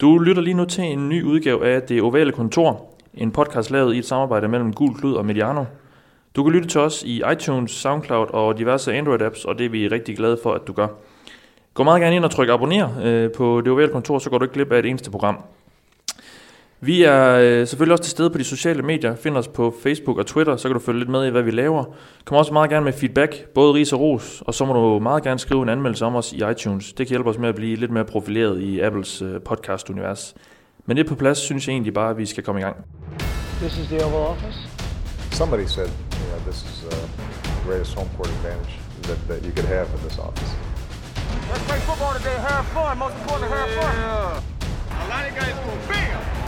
Du lytter lige nu til en ny udgave af Det Ovale Kontor, en podcast lavet i et samarbejde mellem Gul Klud og Mediano. Du kan lytte til os i iTunes, SoundCloud og diverse Android-apps, og det er vi rigtig glade for, at du gør. Gå meget gerne ind og tryk abonner øh, på Det Ovale Kontor, så går du ikke glip af et eneste program. Vi er øh, selvfølgelig også til stede på de sociale medier. Find os på Facebook og Twitter, så kan du følge lidt med i, hvad vi laver. Kom også meget gerne med feedback, både ris og ros, og så må du meget gerne skrive en anmeldelse om os i iTunes. Det kan hjælpe os med at blive lidt mere profileret i Apples øh, podcast-univers. Men det på plads, synes jeg egentlig bare, at vi skal komme i gang. This is the Oval Office. Somebody said, you know, this is uh, the greatest home court advantage that, that you could have in this office. Let's play football today. Have fun. Most important, have fun. A lot of guys go bam.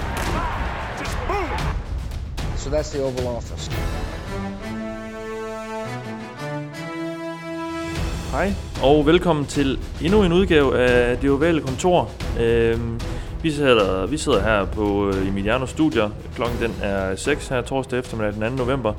So that's the Oval Office. Hej, og velkommen til endnu en udgave af Det Ovale Kontor. Øhm, vi, sidder, vi sidder her på øh, Emiliano Studier. Klokken den er 6 her torsdag eftermiddag den 2. november.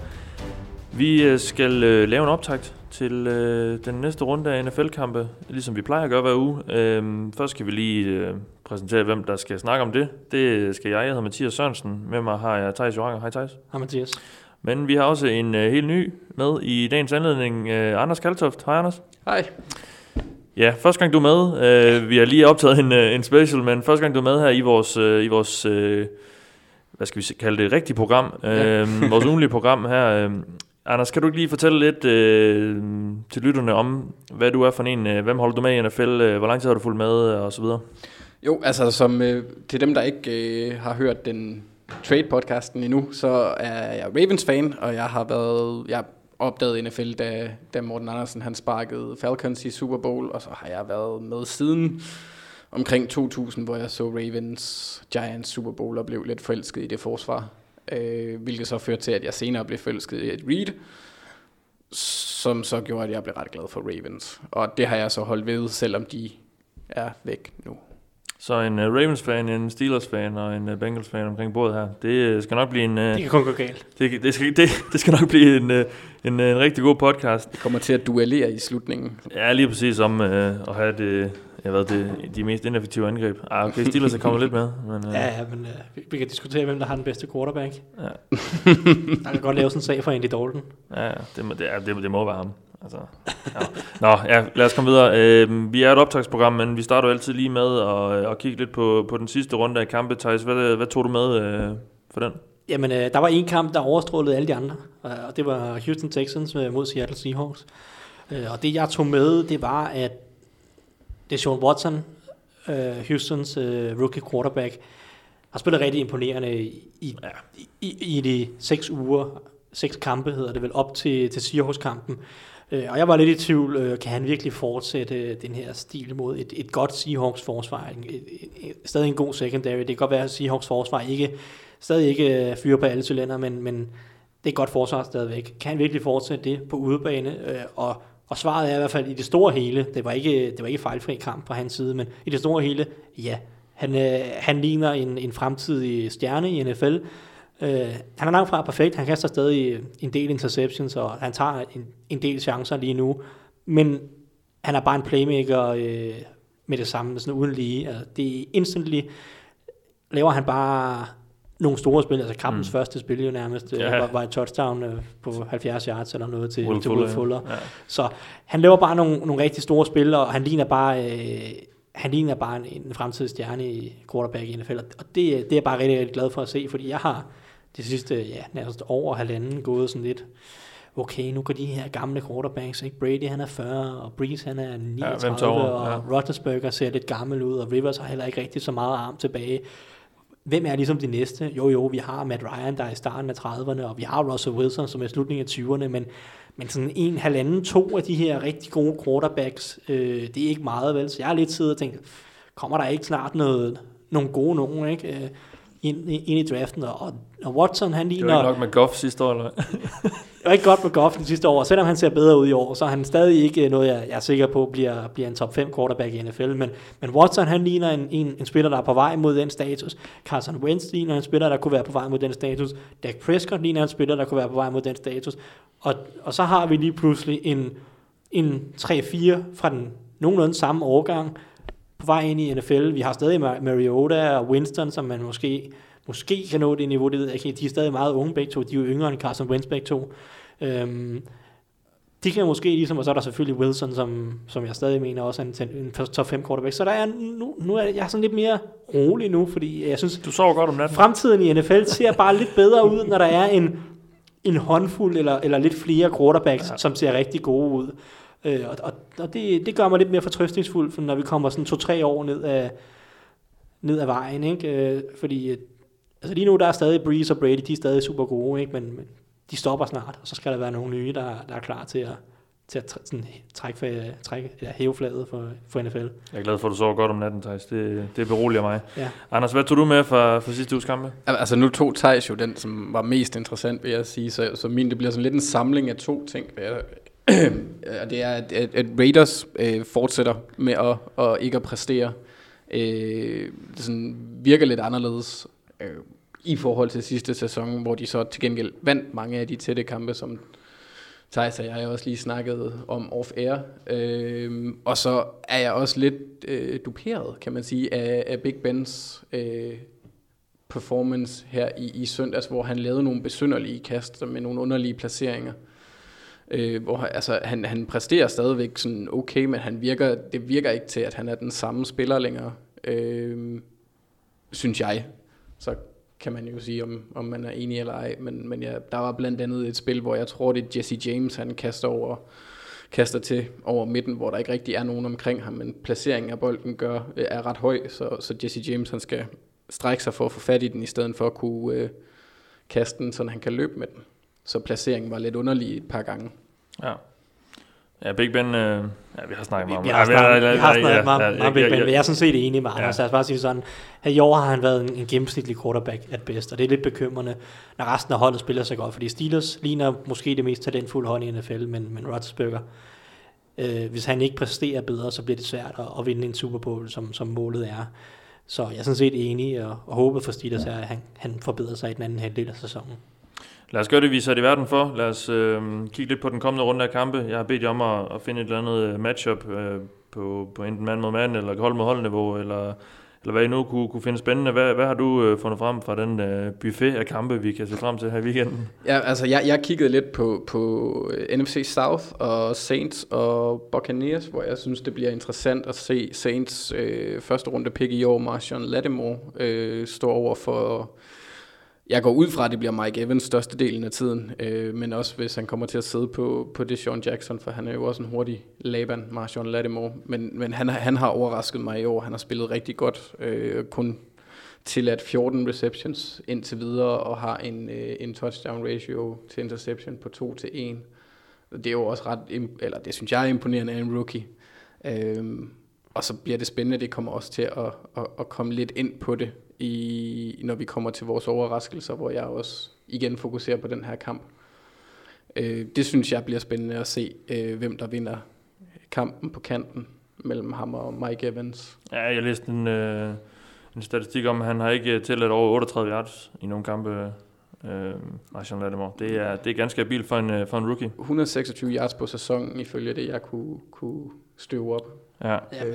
Vi øh, skal øh, lave en optakt til øh, den næste runde af NFL-kampe, ligesom vi plejer at gøre hver uge. Øhm, først skal vi lige øh, præsentere, hvem der skal snakke om det. Det skal jeg. Jeg hedder Mathias Sørensen. Med mig har jeg Thijs Joranger. Hej Thijs. Hej Mathias. Men vi har også en øh, helt ny med i dagens anledning. Øh, Anders Kaltoft. Hej Anders. Hej. Ja, første gang du er med. Øh, vi har lige optaget en, øh, en special, men første gang du er med her i vores, øh, i vores øh, hvad skal vi kalde det, rigtige program. Øh, vores ugenlige program her. Øh, Anders, kan du ikke lige fortælle lidt øh, til lytterne om, hvad du er for en, øh, hvem holder du med i NFL, øh, hvor lang tid har du fulgt med, og så videre? Jo, altså som øh, til dem, der ikke øh, har hørt den Trade-podcasten endnu, så er jeg Ravens-fan, og jeg har været, jeg opdagede NFL, da, da Morten Andersen han sparkede Falcons i Super Bowl, og så har jeg været med siden omkring 2000, hvor jeg så Ravens Giants Super Bowl og blev lidt forelsket i det forsvar. Øh, hvilket så førte til, at jeg senere blev forelsket i et Reed, som så gjorde, at jeg blev ret glad for Ravens. Og det har jeg så holdt ved, selvom de er væk nu. Så en uh, Ravens-fan, en Steelers-fan og en uh, Bengals-fan omkring bordet her. Det øh, skal nok blive en... Uh, Det kan kun gå galt. det, det, skal, det, det skal nok blive en, uh, en, en rigtig god podcast. Vi kommer til at duellere i slutningen. Ja, lige præcis om øh, at have det, jeg ved, det, de mest ineffektive angreb. Ah, okay, Steelers er kommet lidt med, men øh, Ja, ja, men uh, vi, vi kan diskutere, hvem der har den bedste quarterback. Ja. Der kan godt lave sådan en sag for Andy Dalton. ja, det, må, det, er, det, det må være ham. Altså, ja. Nå, ja, lad os komme videre. Øh, vi er et optagsprogram, men vi starter jo altid lige med at, at kigge lidt på, på den sidste runde af kampe. Thijs, hvad, hvad tog du med øh, for den? Jamen, uh, der var en kamp, der overstrålede alle de andre, uh, og det var Houston Texans uh, mod Seattle Seahawks. Uh, og det, jeg tog med, det var, at Deshaun Watson, uh, Houstons uh, rookie quarterback, har spillet rigtig imponerende i, i, i, i de seks uger, seks kampe hedder det vel, op til, til Seahawks-kampen. Øh, Og jeg var lidt i tvivl, øh, kan han virkelig fortsætte øh, den her stil mod et, et godt Seahawks forsvar? En- et, et, et, stadig en god secondary. Det kan godt være, at Seahawks forsvar ikke, stadig ikke øh, fyrer på alle cylinder, men, men det er et godt forsvar stadigvæk. Kan han virkelig fortsætte det på udebane? Øh, Og, og svaret er i hvert fald i det store hele, det var ikke, det var ikke fejlfri kamp fra hans side, men i det store hele, ja. Han, øh, han ligner en, en fremtidig stjerne i NFL. Øh, han er langt fra perfekt. Han kaster stadig en del interceptions, og han tager en, en del chancer lige nu. Men han er bare en playmaker øh, med det samme, sådan uden lige. Altså, det er instantly laver han bare nogle store spil. Altså kampens mm. første spil jo nærmest Ja. ja. var, var et touchdown øh, på 70 yards eller noget til, Will til Will Fuller. ja. Så han laver bare nogle, nogle rigtig store spil, og han ligner bare, øh, han ligner bare en, en fremtidig stjerne i quarterback i NFL. Og det, det er jeg bare rigtig, rigtig glad for at se, fordi jeg har det sidste, ja, nærmest over halvanden gået sådan lidt, okay, nu går de her gamle quarterbacks, ikke? Brady han er 40, og Breeze han er 39, hvem tager over? og Ja. Roethlisberger ser lidt gammel ud, og Rivers har heller ikke rigtig så meget arm tilbage. Hvem er ligesom de næste? Jo, jo, vi har Matt Ryan, der er i starten af 30'erne, og vi har Russell Wilson, som er i slutningen af 20'erne, men, men sådan en, halvanden, to af de her rigtig gode quarterbacks, øh, det er ikke meget, vel? Så jeg har lidt siddet og tænkt, kommer der ikke snart noget, nogle gode nogen, ikke? Ind, ind i draften, og, og Watson, han Det ligner... var ikke nok med Goff sidste år, eller? Det var ikke godt med Goff den sidste år. Selvom han ser bedre ud i år, så er han stadig ikke noget, jeg, jeg er sikker på bliver, bliver en top 5 quarterback i NFL. Men, men Watson, han ligner en, en, en spiller, der er på vej mod den status. Carson Wentz ligner en spiller, der kunne være på vej mod den status. Dak Prescott ligner en spiller, der kunne være på vej mod den status. Og, og så har vi lige pludselig en, en 3-4 fra den nogenlunde samme årgang på vej ind i NFL. Vi har stadig Mar- Mariota og Winston, som man måske, måske kan nå det niveau, det ved jeg ikke. De er stadig meget unge begge to. De er jo yngre end Carson Wentz begge to. Øhm, de kan måske ligesom, og så er der selvfølgelig Wilson, som, som jeg stadig mener også er en, en top 5 quarterback. Så der er, nu, nu er jeg sådan lidt mere rolig nu, fordi jeg synes, Du sover godt om natten. fremtiden i NFL ser bare lidt bedre ud, når der er en, en håndfuld eller, eller lidt flere quarterbacks, ja. som ser rigtig gode ud. Øh, og og, og det, det gør mig lidt mere fortrøstningsfuld, for når vi kommer sådan to-tre år ned af, ned ad vejen. Ikke? Øh, fordi øh, altså lige nu der er stadig Breeze og Brady, de er stadig super gode, ikke? Men, men de stopper snart, og så skal der være nogle nye, der, der er klar til at, til at sådan, trække, trække, ja, hæve flaget for, for NFL. Jeg er glad for, at du sover godt om natten, Thijs. Det, det beroliger mig. Ja. Anders, hvad tog du med fra, fra sidste uges kampe? Al- Altså nu tog Thijs jo den, som var mest interessant, vil jeg sige. Så, så min, det bliver sådan lidt en samling af to ting. vil jeg- Og det er, at, at, Raiders øh, fortsætter med at, at ikke at præstere. Øh, det sådan virker lidt anderledes øh, i forhold til sidste sæson, hvor de så til gengæld vandt mange af de tætte kampe, som Thijs og jeg også lige snakkede om off-air. Øh, og så er jeg også lidt øh, duperet, kan man sige, af, af Big Bens øh, performance her i, i søndags, hvor han lavede nogle besynderlige kast med nogle underlige placeringer. Øh, Øh, hvor altså, han, han præsterer stadigvæk sådan okay, men han virker, det virker ikke til, at han er den samme spiller længere, øh, synes jeg. Så kan man jo sige, om, om man er enig eller ej. Men, men ja, der var blandt andet et spil, hvor jeg tror, det er Jesse James, han kaster over kaster til over midten, hvor der ikke rigtig er nogen omkring ham, men placeringen af bolden gør, øh, er ret høj, så, så Jesse James han skal strække sig for at få fat i den, i stedet for at kunne øh, kaste den, så han kan løbe med den. Så placeringen var lidt underlig et par gange. Ja. Ja, Big Ben, øh, ja, vi har snakket meget om snakket, vi har snakket meget, meget Big Ben, men jeg er sådan set enig med Anders. Ja. Altså bare sige sådan, at i år har han været en, en gennemsnitlig quarterback at bedst, og det er lidt bekymrende, når resten af holdet spiller så godt, fordi Steelers ligner måske det mest talentfulde hold i NFL, men, men Roethlisberger, øh, hvis han ikke præsterer bedre, så bliver det svært at, at vinde en Super Bowl, som, som målet er. Så jeg er sådan set enig, og, og håber for Steelers er, at han, han forbedrer sig i den anden halvdel af sæsonen. Lad os gøre det, vi er sat i verden for. Lad os øh, kigge lidt på den kommende runde af kampe. Jeg har bedt jer om at, at finde et eller andet øh, matchup øh, på, på enten mand mod mand, eller hold mod holdniveau, eller, eller hvad I nu kunne, kunne finde spændende. Hvad, hvad har du øh, fundet frem fra den øh, buffet af kampe, vi kan se frem til her i weekenden? Ja, altså jeg, jeg kiggede lidt på, på øh, NFC South og Saints og Buccaneers, hvor jeg synes, det bliver interessant at se Saints øh, første runde pick i år, Marshawn Lattimore, øh, stå over for... Jeg går ud fra, at det bliver Mike Evans største delen af tiden, øh, men også hvis han kommer til at sidde på, på Deshaun Jackson, for han er jo også en hurtig Laban, Marshawn Lattimore. Men, men han, han har overrasket mig i år. Han har spillet rigtig godt, øh, kun til at 14 receptions indtil videre, og har en, øh, en touchdown ratio til interception på 2 til 1. Det er jo også ret, eller det synes jeg er imponerende af en rookie. Øh, og så bliver det spændende, det kommer også til at, at, at komme lidt ind på det, i, når vi kommer til vores overraskelser, hvor jeg også igen fokuserer på den her kamp. Øh, det synes jeg bliver spændende at se, øh, hvem der vinder kampen på kanten mellem ham og Mike Evans. Ja, jeg læste en, øh, en statistik om, at han har ikke tilladt over 38 yards i nogle kampe, øh, Marshawn Lattimore. Det er, det er ganske abilt for en, øh, for en rookie. 126 yards på sæsonen, ifølge det, jeg kunne, kunne støve op. Ja. Ja, Øh,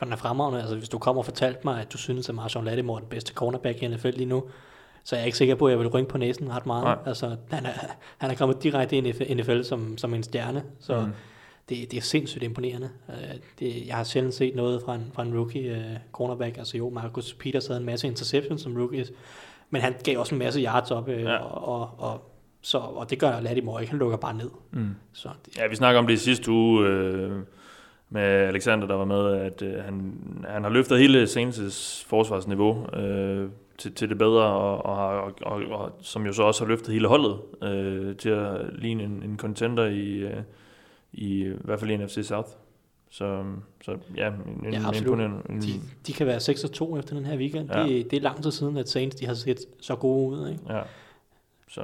altså, den er fremragende. Altså, hvis du kommer og fortalte mig, at du synes, at Marshawn Lattimore er den bedste cornerback i NFL lige nu, så er jeg ikke sikker på, at jeg vil rynke på næsen ret meget. Nej. Altså, han, er, han er kommet direkte ind i NFL som, som en stjerne, så Mm. det, det er sindssygt imponerende. Uh, det, jeg har sjældent set noget fra en, fra en rookie uh, cornerback. Altså jo, Marcus Peters havde en masse interceptions som rookie, men han gav også en masse yards op, Ja. ja. og, og, og, så, og det gør Lattimore ikke. Han lukker bare ned. Mm. Så det, Ja, vi snakker om det i sidste uge øh, med Alexander, der var med, at øh, han, han har løftet hele Saints' forsvarsniveau øh, til, til det bedre, og, og, og, og, og som jo så også har løftet hele holdet øh, til at ligne en, en contender i, øh, i, i hvert fald i NFC South. Så, så ja, en, en Ja, absolut. imponerende. En, de, de kan være 6 og 2 efter den her weekend. Ja. Det, det er lang tid siden, at Saints de har set så gode ud. Ikke? ja. Så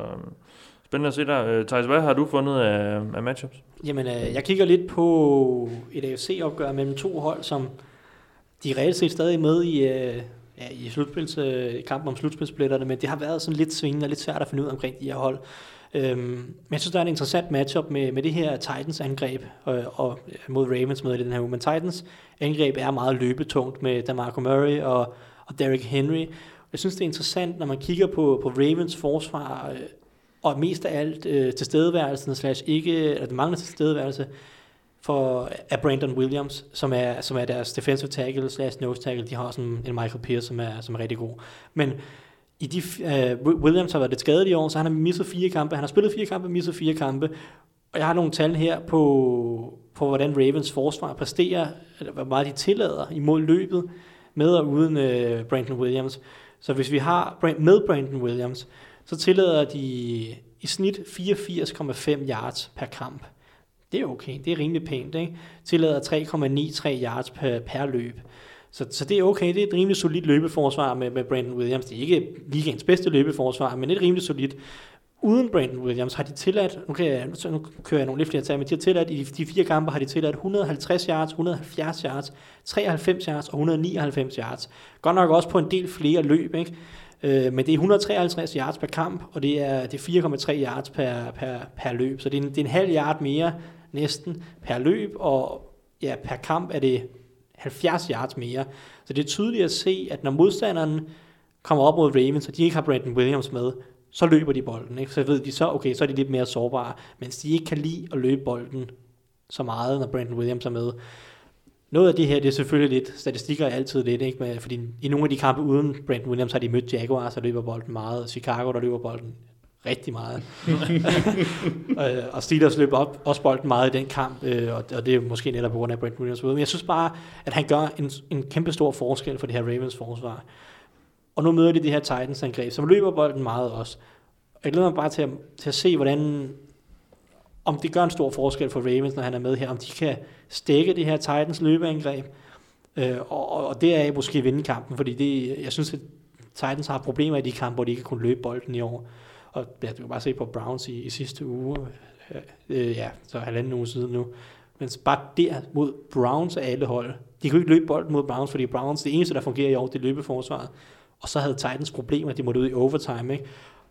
spændende at se der. Øh, Thijs, hvad har du fundet af, af matchups? Jamen, øh, jeg kigger lidt på et AFC-opgør mellem to hold, som de er reelt set stadig med i, øh, ja, i slutspils, øh, kampen om slutspilsbilletterne, men det har været sådan lidt svingende og lidt svært at finde ud omkring de her hold. Øhm, men jeg synes, der er en interessant matchup med, med det her Titans angreb øh, og, og mod Ravens med i den her uge. Men Titans angreb er meget løbetungt med DeMarco Murray og, og Derrick Henry. Jeg synes, det er interessant, når man kigger på, på Ravens forsvar, øh, og mest af alt øh, tilstedeværelsen, slash ikke, eller det mangler tilstedeværelse, for af Brandon Williams, som er, som er deres defensive tackle slash nose tackle. De har sådan en Michael Pierce, som er, som er rigtig god. Men i de, øh, Williams har været lidt skadet i år, så han har misset fire kampe. Han har spillet fire kampe, misset fire kampe. Og jeg har nogle tal her på, på hvordan Ravens forsvar præsterer, eller hvor meget de tillader imod løbet, med og uden øh, Brandon Williams. Så hvis vi har med Brandon Williams, så tillader de i snit 84,5 yards per kamp. Det er okay, det er rimelig pænt. Ikke? Tillader 3,93 yards per, per løb. Så, så det er okay, det er et rimelig solidt løbeforsvar med, med Brandon Williams. Det er ikke ligegens bedste løbeforsvar, men et rimelig solidt. Uden Brandon Williams har de tilladt, nu, kan jeg, nu kører jeg nogle lidt flere tal, men de har tilladt, i de fire kampe har de tilladt 150 yards, 170 yards, 93 yards og 199 yards. Godt nok også på en del flere løb, ikke? Øh, men det er 153 yards per kamp, og det er, det er 4,3 yards per, per, per løb. Så det er, en, det er en halv yard mere næsten per løb, og ja, per kamp er det 70 yards mere. Så det er tydeligt at se, at når modstanderen kommer op mod Ravens, og de ikke har Brandon Williams med, så løber de bolden. Ikke? Så ved de så, okay, så er de lidt mere sårbare, mens de ikke kan lide at løbe bolden så meget, når Brandon Williams er med. Noget af det her, det er selvfølgelig lidt, statistikker er altid lidt, ikke? Men, fordi i nogle af de kampe uden Brandon Williams har de mødt Jaguars, der løber bolden meget, Chicago, der løber bolden rigtig meget. og Steelers løber op, også bolden meget i den kamp, øh, og, det er måske netop på grund af Brent Williams Men jeg synes bare, at han gør en, en kæmpe stor forskel for det her Ravens forsvar. Og nu møder de det her Titans angreb, som løber bolden meget også. Og jeg glæder mig bare til at, til at se, hvordan om det gør en stor forskel for Ravens, når han er med her, om de kan stikke det her Titans løbeangreb, øh, og, og det er måske vinde kampen, fordi det, jeg synes, at Titans har problemer i de kampe, hvor de ikke kunne løbe bolden i år. Og ja, du kan bare se på Browns i, i sidste uge, øh, øh, ja, så halvanden uge siden nu. Men bare der mod Browns af alle hold. De kunne ikke løbe bolden mod Browns, fordi Browns, det eneste, der fungerer i år, det er løbeforsvaret. Og så havde Titans problemer, de måtte ud i overtime, ikke?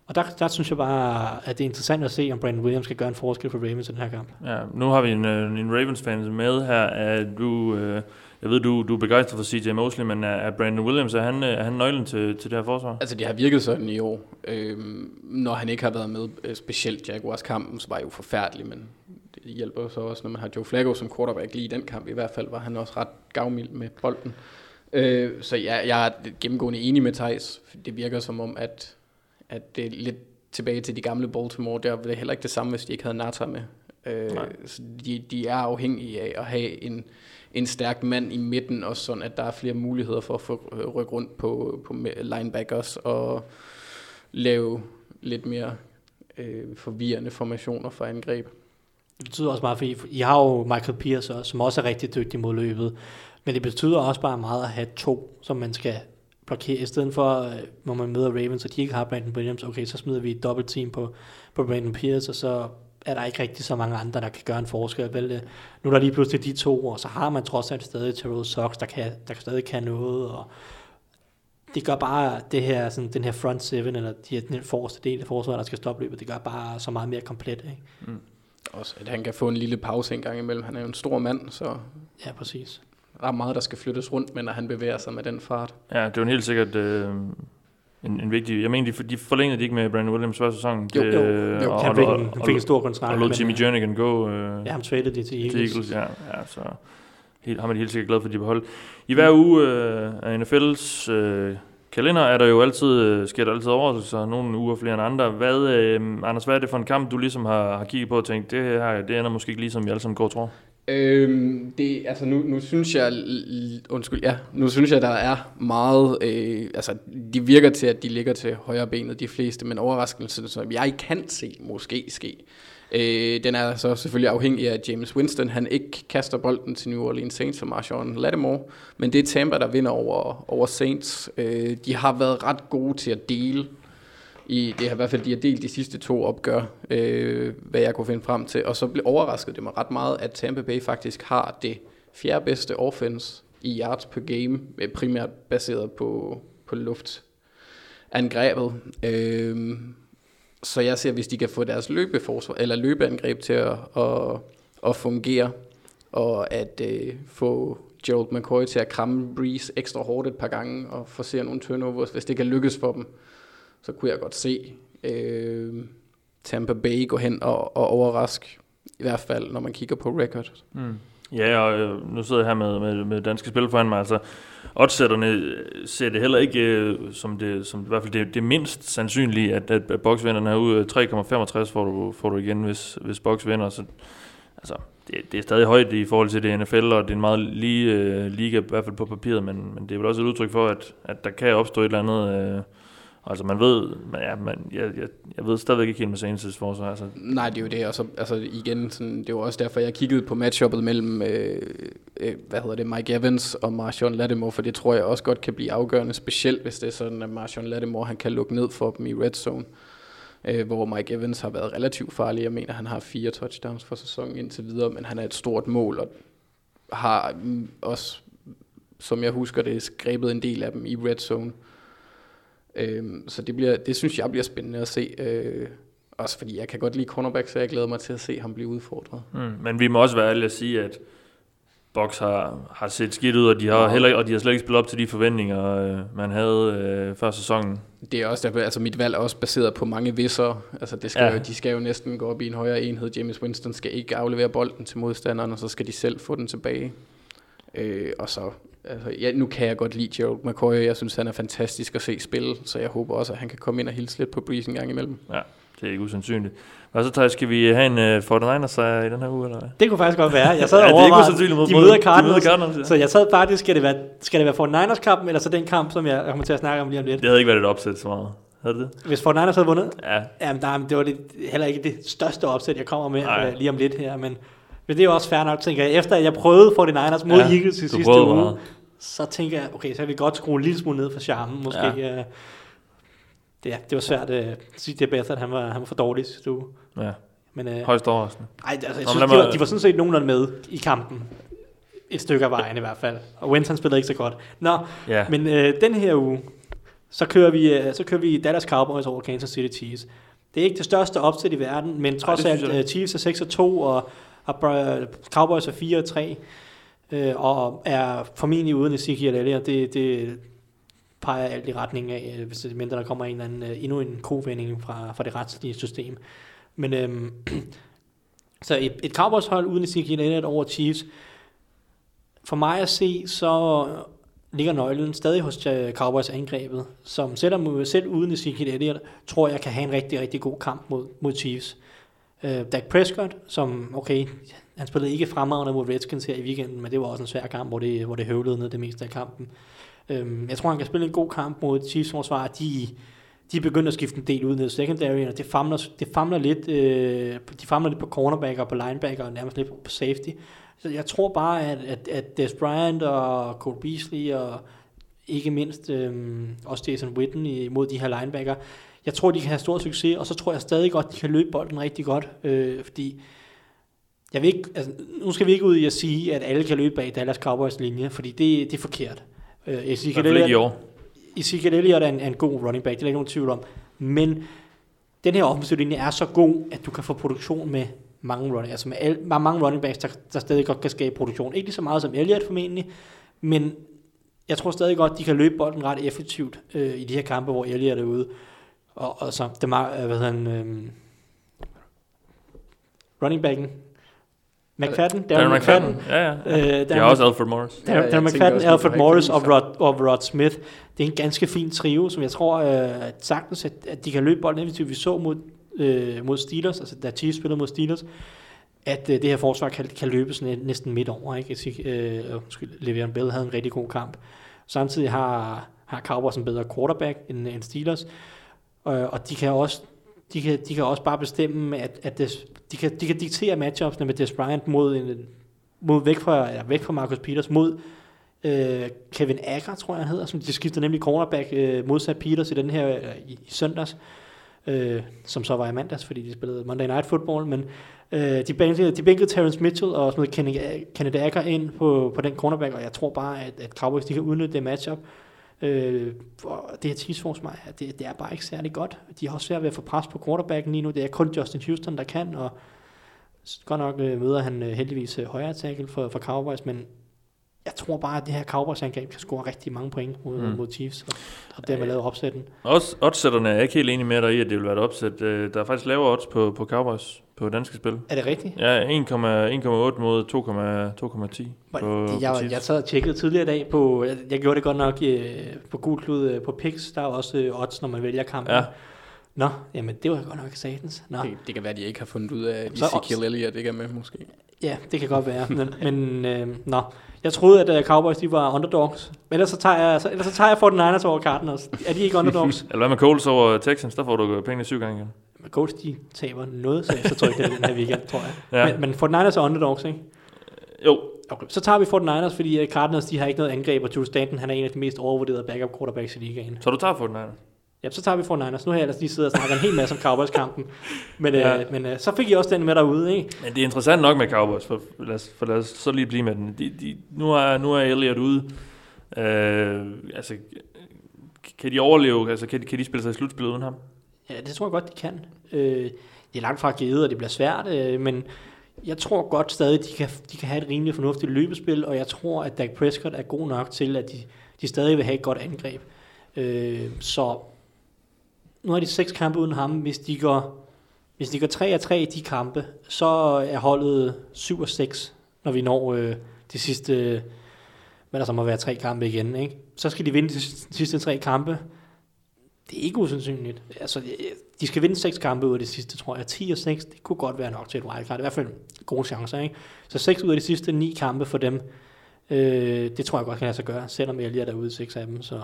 Og der, der synes jeg bare, at det er interessant at se, om Brandon Williams kan gøre en forskel for Ravens i den her kamp. Ja, nu har vi en, øh, en Ravens-fan med her. Er du, øh, jeg ved, du, du er begejstret for CJ Mosley, men er, er Brandon Williams, er han, øh, er han nøglen til, til det her forsvar? Altså, det har virket sådan i år. Øhm, når han ikke har været med, specielt Jaguars kampen, så var det jo forfærdeligt, men det hjælper så også, når man har Joe Flacco som quarterback lige i den kamp. I hvert fald var han også ret gavmild med bolden. Øh, så jeg, jeg er gennemgående enig med Thijs. Det virker som om, at, at det er lidt tilbage til de gamle Baltimore. Der var det heller ikke det samme, hvis de ikke havde Nata med. Øh, så de, de er afhængige af at have en, en stærk mand i midten, og sådan at der er flere muligheder for at få øh, ryk rundt på, på linebackers og lave lidt mere øh, forvirrende formationer for angreb. Det betyder også meget, fordi I har jo Michael Pierce også, som også er rigtig dygtig mod løbet, men det betyder også bare meget at have to, som man skal blokere, i stedet for, øh, når man møder Ravens, og de ikke har Brandon Williams, okay, så smider vi et dobbelt team på, på Brandon Pierce, og så er der ikke rigtig så mange andre, der kan gøre en forskel. Vel, nu er der lige pludselig de to, og så har man trods alt stadig Terrell Sox, der, kan, der kan stadig kan noget, og det gør bare det her, sådan, den her front seven, eller de, den forreste del af forsvaret, der skal stoppe løbet, det gør bare så meget mere komplet. Ikke? Mm. Også at han kan få en lille pause en gang imellem. Han er jo en stor mand, så... Ja, præcis. Der er meget, der skal flyttes rundt, men når han bevæger sig med den fart. Ja, det er jo helt sikkert øh, en, en vigtig... Jeg mener, de, de forlængede de ikke med Brandon Williams første sæson. Jo, jo, jo. Og, han fik, og, han fik en stor kontrakt. Og lod Jimmy Jernigan gå. Øh, ja, han traded det til Eagles. Til Eagles, ja. ja så helt, har man helt sikkert glad for, at de beholdt. I hver uge øh, af NFL's øh, kalender er der jo altid, øh, sker der altid overraskelser, nogle uger flere end andre. Hvad, øh, Anders, hvad er det for en kamp, du ligesom har, har kigget på og tænkt, det her det ender måske ikke ligesom vi alle sammen går og tror? Øhm, det, altså nu, nu synes jeg, undskyld, ja, nu synes jeg, der er meget, øh, altså de virker til, at de ligger til højre benet, de fleste, men overraskelsen, som jeg kan se måske ske, øh, den er så selvfølgelig afhængig af James Winston, han ikke kaster bolden til New Orleans Saints for Marshawn Lattimore, men det er Tampa, der vinder over, over Saints. Øh, de har været ret gode til at dele i, det her, i hvert fald, de har delt de sidste to opgør, øh, hvad jeg kunne finde frem til, og så blev overrasket det mig ret meget, at Tampa Bay faktisk har det fjerde bedste offense i yards per game, øh, primært baseret på, på luftangrebet. Øh, så jeg ser, hvis de kan få deres løbeforsvar, eller løbeangreb til at, at, at fungere, og at øh, få Gerald McCoy til at kramme Breeze ekstra hårdt et par gange, og forsere nogle turnovers, hvis det kan lykkes for dem, så kunne jeg godt se øh, Tampa Bay gå hen og, og overraske, i hvert fald når man kigger på record. Mm. Ja, og øh, nu sidder jeg her med, med, med danske spil foran mig. Altså, oddsætterne øh, ser det heller ikke øh, som, det, som i hvert fald det, det mindst sandsynlige, at, at, at Box vinder den her ude. 3,65 får du, får du igen, hvis, hvis Box vinder. Så, altså, det, det er stadig højt i forhold til det NFL, og det er en meget lige øh, liga, i hvert fald på papiret, men, men det er vel også et udtryk for, at, at der kan opstå et eller andet... Øh, Altså man ved, men ja, man, jeg, jeg, jeg ved stadigvæk ikke helt med Saints' forsvar. Altså. Nej, det er jo det, og så, altså igen, sådan, det var også derfor, jeg kiggede på matchuppet mellem, øh, øh, hvad hedder det, Mike Evans og Marshawn Lattimore, for det tror jeg også godt kan blive afgørende, specielt hvis det er sådan, at Marshawn Lattimore, han kan lukke ned for dem i red zone, øh, hvor Mike Evans har været relativt farlig. Jeg mener, han har fire touchdowns for sæsonen indtil videre, men han er et stort mål, og har mm, også, som jeg husker det, grebet en del af dem i red zone. Øhm, så det, bliver, det synes jeg bliver spændende at se. Øh, også fordi jeg kan godt lide cornerback, så jeg glæder mig til at se ham blive udfordret. Mm, men vi må også være ærlige at sige, at Box har, har set skidt ud, og de har, heller, og de har slet ikke spillet op til de forventninger, øh, man havde øh, før sæsonen. Det er også derfor, altså mit valg er også baseret på mange visser. Altså det skal ja. jo, de skal jo næsten gå op i en højere enhed. James Winston skal ikke aflevere bolden til modstanderen, og så skal de selv få den tilbage. Øh, og så altså, ja, nu kan jeg godt lide Gerald McCoy. Jeg synes, han er fantastisk at se spille, så jeg håber også, at han kan komme ind og hilse lidt på Breeze en gang imellem. Ja, det er ikke usandsynligt. Og så tager skal vi have en uh, 49ers sejr i den her uge, eller hvad? Det kunne faktisk godt være. Jeg sad ja, det er ikke usandsynligt mod, de møder Cardinals, de møder Cardinals ja. så jeg sad faktisk, skal det være, skal det være 49ers kampen, eller så den kamp, som jeg kommer til at snakke om lige om lidt? Det havde ikke været et opsæt så meget. Havde det? Hvis 49ers havde vundet? Ja. Jamen, der, det var det, heller ikke det største opsæt, jeg kommer med uh, lige om lidt her, men men det er jo også fair nok, tænker jeg. Efter at jeg prøvede 49ers mod ja, Eagles i sidste uge, meget så tænker jeg, okay, så kan vi godt skrue en lille smule ned for charmen, måske. Ja. Det, ja, det var svært uh, at sige til Beth, at han var, han var for dårlig sidste uge. Ja, Men, uh, højst overraskende. Nej, altså, jeg synes, de, var, de var sådan set nogenlunde med i kampen. Et stykke af vejen i hvert fald. Og Winston spillede ikke så godt. Nå, ja. men uh, den her uge, så kører vi, uh, så kører vi Dallas Cowboys over Kansas City Chiefs. Det er ikke det største opsæt i verden, men trods alt uh, Chiefs er 6 og 2, og, og Cowboys er 4-3, øh, og er formentlig uden Ezekiel Elliott. Det, det peger alt i retning af, øh, hvis det mindre der kommer en eller anden, øh, endnu en kovending fra, fra det retslige system. Men øhm, så et, et Cowboys-hold uden Ezekiel Elliott over Chiefs, for mig at se, så ligger nøglen stadig hos øh, Cowboys angrebet, som selvom selv uden Ezekiel Elliott, tror jeg kan have en rigtig, rigtig god kamp mod, mod Chiefs. Øh, Dak Prescott, som, okay, han spillede ikke fremragende mod Redskins her i weekenden, men det var også en svær kamp, hvor det, hvor det høvlede ned det meste af kampen. Øh, jeg tror, han kan spille en god kamp mod Chiefs forsvar. De, de begynder at skifte en del ud ned i secondary, og det famler, det famler lidt, øh, de famler lidt på cornerbacker, på linebacker, og nærmest lidt på safety. Så jeg tror bare, at, at, at Des Bryant og Cole Beasley og ikke mindst øh, også Jason Witten imod de her linebacker, jeg tror, de kan have stor succes, og så tror jeg stadig godt, de kan løbe bolden rigtig godt, øh, fordi jeg vil ikke, altså, nu skal vi ikke ud i at sige, at alle kan løbe bag Dallas Cowboys linje, fordi det, det er forkert. Uh, Ezekiel Elliott. Ezekiel Elliott er en, en god running back, det er ikke nogen tvivl om. Men den her offensive linje er så god, at du kan få produktion med mange running, altså med, al, med mange running backs, der, der stadig godt kan skabe produktion. Ikke lige så meget som Elliott formentlig, men jeg tror stadig godt, de kan løbe bolden ret effektivt øh, i de her kampe, hvor Elliott er ude. Og, og så, det er, hvad hedder han, øh, running backen, McFadden, Darren, Darren McFadden. McFadden. Ja, ja. Uh, Darren, ja, også Alfred Morris. Darren, ja, Darren McFadden, Alfred Morris og Rod, og Rod Smith. Det er en ganske fin trio, som jeg tror uh, sagtens, at, at de kan løbe bolden effektivt. Vi så mod, uh, mod Steelers, altså da Chiefs spillede mod Steelers, at uh, det her forsvar kan, kan løbe sådan næsten midt over. Ikke? Jeg uh, undskyld, Le'Veon Bell havde en rigtig god kamp. Samtidig har, har Cowboys en bedre quarterback end, end Steelers, Øh, og de kan også de kan, de kan også bare bestemme, at, at des, de, kan, de kan diktere matchupsene med Des Bryant mod, en, mod væk, fra, eller væk fra Marcus Peters, mod øh, Kevin Acker, tror jeg han hedder, som de skifter nemlig cornerback øh, modsat Peters i den her øh, i, i søndags, øh, som så var i mandags, fordi de spillede Monday Night Football, men øh, de, bænkede, de bænkede Terrence Mitchell og smed Kenneth Acker ind på, på den cornerback, og jeg tror bare, at, at Cowboys de kan udnytte det matchup. Øh, og det her Chiefs forsvar, det, det er bare ikke særlig godt. De har også svært ved at få pres på quarterbacken lige nu. Det er kun Justin Houston, der kan, og godt nok øh, møder han øh, heldigvis øh, højere tackle for, for Cowboys, men jeg tror bare, at det her Cowboys-angreb kan score rigtig mange point mod, Mm. mod Chiefs, og, og dermed lavet opsætten. Også oddsætterne er ikke helt enige med dig i, at det vil være et opsæt. Øh, Der er faktisk lavere odds på, på Cowboys på danske spil. Er det rigtigt? Ja, 1,8 mod 2,10 Hvor- på, det, på jeg, Chiefs. jeg sad og tjekkede tidligere i dag på, jeg, jeg gjorde det godt nok øh, på gul klud øh, på Pix, der er også øh, odds, når man vælger kampen. Ja. Nå, jamen det var godt nok satans. Nå, Det, det kan være, at de ikke har fundet ud af, at Så Ezekiel Elliott ikke er med, måske. ja, det kan godt være. Men, men øh, nå, jeg troede, at uh, Cowboys de var underdogs. Men ellers så tager jeg, så, ellers så tager jeg 49ers over Cardinals. Er de ikke underdogs? Eller hvad med Coles over Texans? Der får du pengene syv gange igen. Colts, de taber noget, så jeg tror ikke, det den her weekend, tror jeg. Ja. Men, men 49ers er underdogs, ikke? Jo, Okay. Så tager vi 49ers, fordi øh, Cardinals, de har ikke noget angreb, og Drew Stanton, han er en af de mest overvurderede backup quarterbacks i ligaen. så du tager for den her. Ja, så tager vi 49ers. Nu har jeg ellers lige siddet og snakket en hel masse om Cowboys-kampen. Men, ja. øh, men øh, så fik I også den med derude, ikke? Men det er interessant nok med Cowboys, for lad os, for lad os så lige blive med den. De, de, nu, er, nu er Elliot ude. Øh, altså, kan de overleve? Altså, kan de, kan de spille sig i slutspillet uden ham? Ja, det tror jeg godt, de kan. Øh, det er langt fra givet, og det bliver svært, øh, men jeg tror godt stadig, de kan, de kan have et rimelig fornuftigt løbespil, og jeg tror, at Dak Prescott er god nok til, at de, de stadig vil have et godt angreb. Øh, så nu har de seks kampe uden ham. Hvis de går, hvis de går 3 af 3 i de kampe, så er holdet 7 og 6, når vi når øh, de sidste, hvad der så må være tre kampe igen. Ikke? Så skal de vinde de sidste tre kampe. Det er ikke usandsynligt. Altså, de skal vinde seks kampe ud af de sidste, tror jeg. 10 og 6, det kunne godt være nok til et wildcard. I hvert fald gode chancer, ikke? Så seks ud af de sidste ni kampe for dem, øh, det tror jeg godt kan lade sig gøre, selvom jeg lige er derude i seks af dem. Så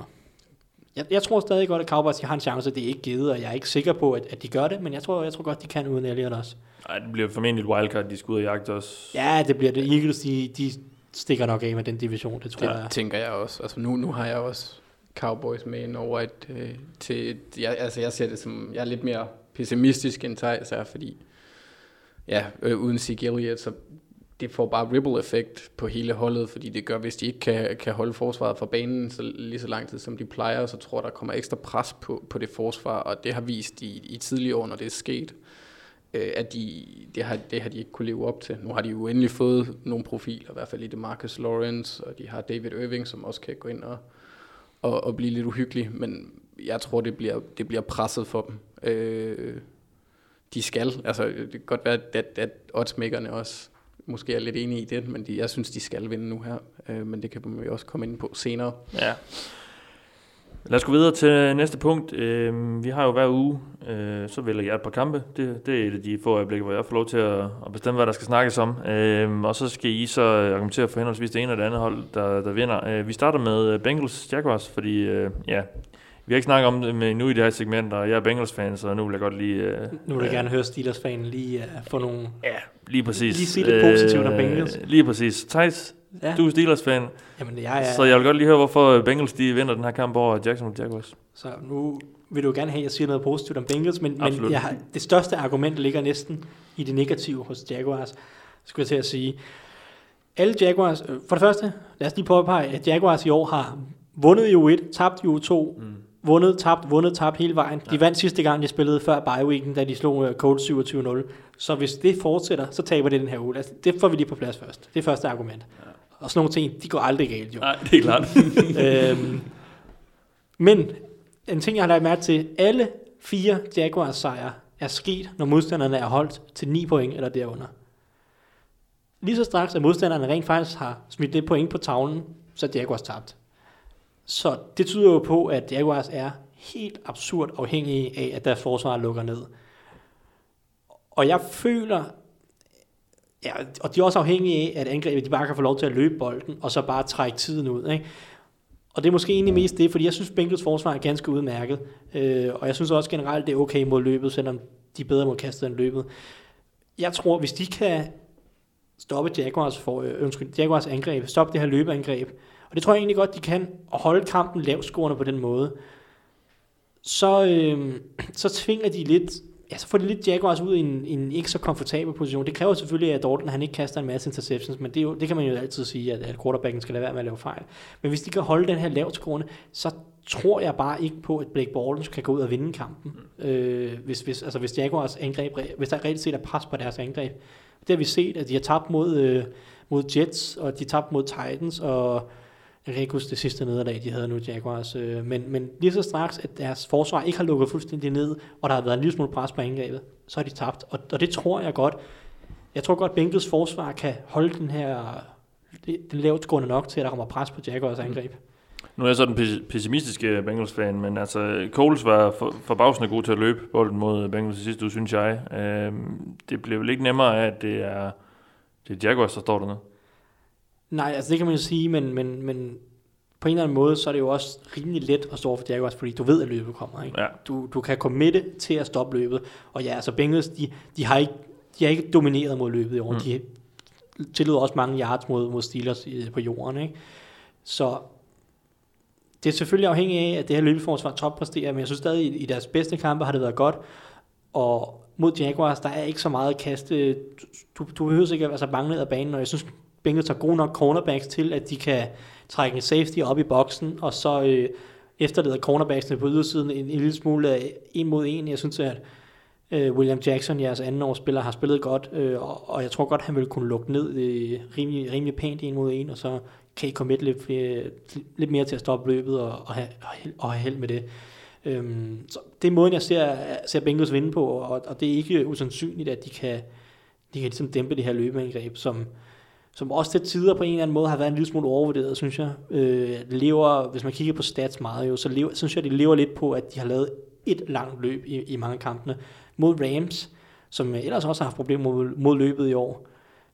jeg, jeg tror stadig godt, at Cowboys har en chance. Det er ikke givet, og jeg er ikke sikker på, at, at de gør det, men jeg tror, jeg tror godt, de kan uden Elliot også. Nej, det bliver formentlig et wildcard, de skal ud og jagte os. Ja, det bliver det. Eagles, de, de stikker nok af med den division, det tror Det jeg. tænker jeg også. Altså nu, nu har jeg også Cowboys med ind over et, øh, til, jeg, altså jeg ser det som, jeg er lidt mere pessimistisk end Thijs er, fordi ja, øh, uden Sig Elliott, så det får bare ripple effekt på hele holdet, fordi det gør, hvis de ikke kan, kan holde forsvaret fra banen så lige så lang tid, som de plejer, så tror jeg, der kommer ekstra pres på, på det forsvar, og det har vist i, i tidligere år, når det er sket, øh, at de, det, har, det har de ikke kunne leve op til. Nu har de jo endelig fået nogle profiler, i hvert fald i det Marcus Lawrence, og de har David Irving, som også kan gå ind og, og, og blive lidt uhyggelig, men jeg tror, det bliver, det bliver presset for dem. Øh, de skal, altså det kan godt være, at, at oddsmækkerne også måske er lidt enige i det, men de, jeg synes, de skal vinde nu her, øh, men det kan vi jo også komme ind på senere. Ja. Lad os gå videre til næste punkt. Øh, vi har jo hver uge, øh, så vælger jeg et par kampe. Det, det er et af de få øjeblikke, hvor jeg får lov til at, at bestemme, hvad der skal snakkes om. Øh, og så skal I så argumentere for henholdsvis det ene og det andet hold, der, der vinder. Øh, vi starter med øh, Bengals Jaguars, fordi øh, ja, vi har ikke snakket om det med nu i det her segment, og jeg er Bengals-fan, så nu vil jeg godt lige... Øh, Nu vil jeg øh, gerne høre Steelers-fanen lige uh, få nogle... Ja, lige præcis. Lige sige lidt positivt om Bengals. Lige præcis. Thijs, Ja, du er Steelers-fan, jamen jeg er... så jeg vil godt lige høre, hvorfor Bengals de vinder den her kamp over Jacksonville Jaguars. Så nu vil du gerne have, at jeg siger noget positivt om Bengals, men, men jeg har, det største argument ligger næsten i det negative hos Jaguars, skulle jeg til at sige. Alle Jaguars, øh, for det første, lad os lige påpege, at Jaguars i år har vundet i U1, tabt i U2, mm. vundet, tabt, vundet, tabt hele vejen. De vandt sidste gang, de spillede før bye weeken, da de slog uh, Colts 27-0. Så hvis det fortsætter, så taber det den her uge. Altså, det får vi lige på plads først. Det er første argument. Ja. Og sådan nogle ting, de går aldrig galt jo. Nej, det er klart. øhm, men en ting, jeg har lagt mærke til, alle fire Jaguars sejre er sket, når modstanderne er holdt til 9 point eller derunder. Lige så straks, at modstanderne rent faktisk har smidt det point på tavlen, så er Jaguars tabt. Så det tyder jo på, at Jaguars er helt absurd afhængige af, at deres forsvar lukker ned. Og jeg føler, ja, og de er også afhængige af, at angrebet de bare kan få lov til at løbe bolden, og så bare trække tiden ud. Ikke? Og det er måske egentlig mest det, fordi jeg synes, Bengals forsvar er ganske udmærket. Øh, og jeg synes også generelt, det er okay mod løbet, selvom de er bedre mod kastet end løbet. Jeg tror, hvis de kan stoppe Jaguars, for, øh, undskyld, Jaguars angreb, stoppe det her løbeangreb, og det tror jeg egentlig godt, de kan, og holde kampen lavscorende på den måde, så, øh, så tvinger de lidt, ja, så får de lidt Jaguars ud i en, en ikke så komfortabel position. Det kræver selvfølgelig, at Dalton han ikke kaster en masse interceptions, men det, er jo, det kan man jo altid sige, at, at quarterbacken skal lade være med at lave fejl. Men hvis de kan holde den her lavt scorende, så tror jeg bare ikke på, at Blake Bortles kan gå ud og vinde kampen. Øh, hvis, hvis, altså hvis Jaguars angreb, hvis der reelt set er pres på deres angreb. Det har vi set, at de har tabt mod, øh, mod Jets, og de har tabt mod Titans, og jeg det sidste nederlag, de havde nu, Jaguars. Øh, men, men lige så straks, at deres forsvar ikke har lukket fuldstændig ned, og der har været en lille smule pres på angrebet, så har de tabt. Og, og det tror jeg godt. Jeg tror godt, Bengals forsvar kan holde den her den lavt gående nok til, at der kommer pres på Jaguars angreb. Mm. Nu er jeg så den pessimistiske Bengals-fan, men altså, Coles var for, forbavsende god til at løbe bolden mod Bengals i sidste uge, synes jeg. Øh, det bliver vel ikke nemmere af, at det er, det er Jaguars, der står dernede. Nej, altså det kan man jo sige, men, men, men på en eller anden måde, så er det jo også rimelig let at stå for Jaguars, fordi du ved, at løbet kommer. Ikke? Ja. Du, du kan committe til at stoppe løbet. Og ja, altså Bengals, de, de, har, ikke, de har ikke domineret mod løbet i år. Mm. De tillod også mange yards mod, mod Steelers i, på jorden. Ikke? Så det er selvfølgelig afhængigt af, at det her løbeforsvar toppræsterer, men jeg synes stadig, i, i deres bedste kampe har det været godt. Og mod Jaguars, der er ikke så meget at kaste. Du, du behøver ikke at være så bange ned ad banen, og jeg synes, Bengals har gode nok cornerbacks til, at de kan trække en safety op i boksen, og så øh, efterleder cornerbacksene på ydersiden en, en lille smule af en mod en. Jeg synes, at øh, William Jackson, jeres anden årsspiller, har spillet godt, øh, og, og jeg tror godt, han vil kunne lukke ned øh, rimelig, rimelig pænt en mod en, og så kan I komme lidt, flere, lidt mere til at stoppe løbet og, og, have, og have held med det. Øhm, så det er måden, jeg ser, ser Bengals vinde på, og, og det er ikke usandsynligt, at de kan, de kan ligesom dæmpe det her løbeangreb, som, som også til tider på en eller anden måde har været en lille smule overvurderet, synes jeg. Øh, lever, hvis man kigger på stats meget, jo, så lever, synes jeg, de lever lidt på, at de har lavet et langt løb i, i mange kampene. Mod Rams, som ellers også har haft problemer mod, mod løbet i år,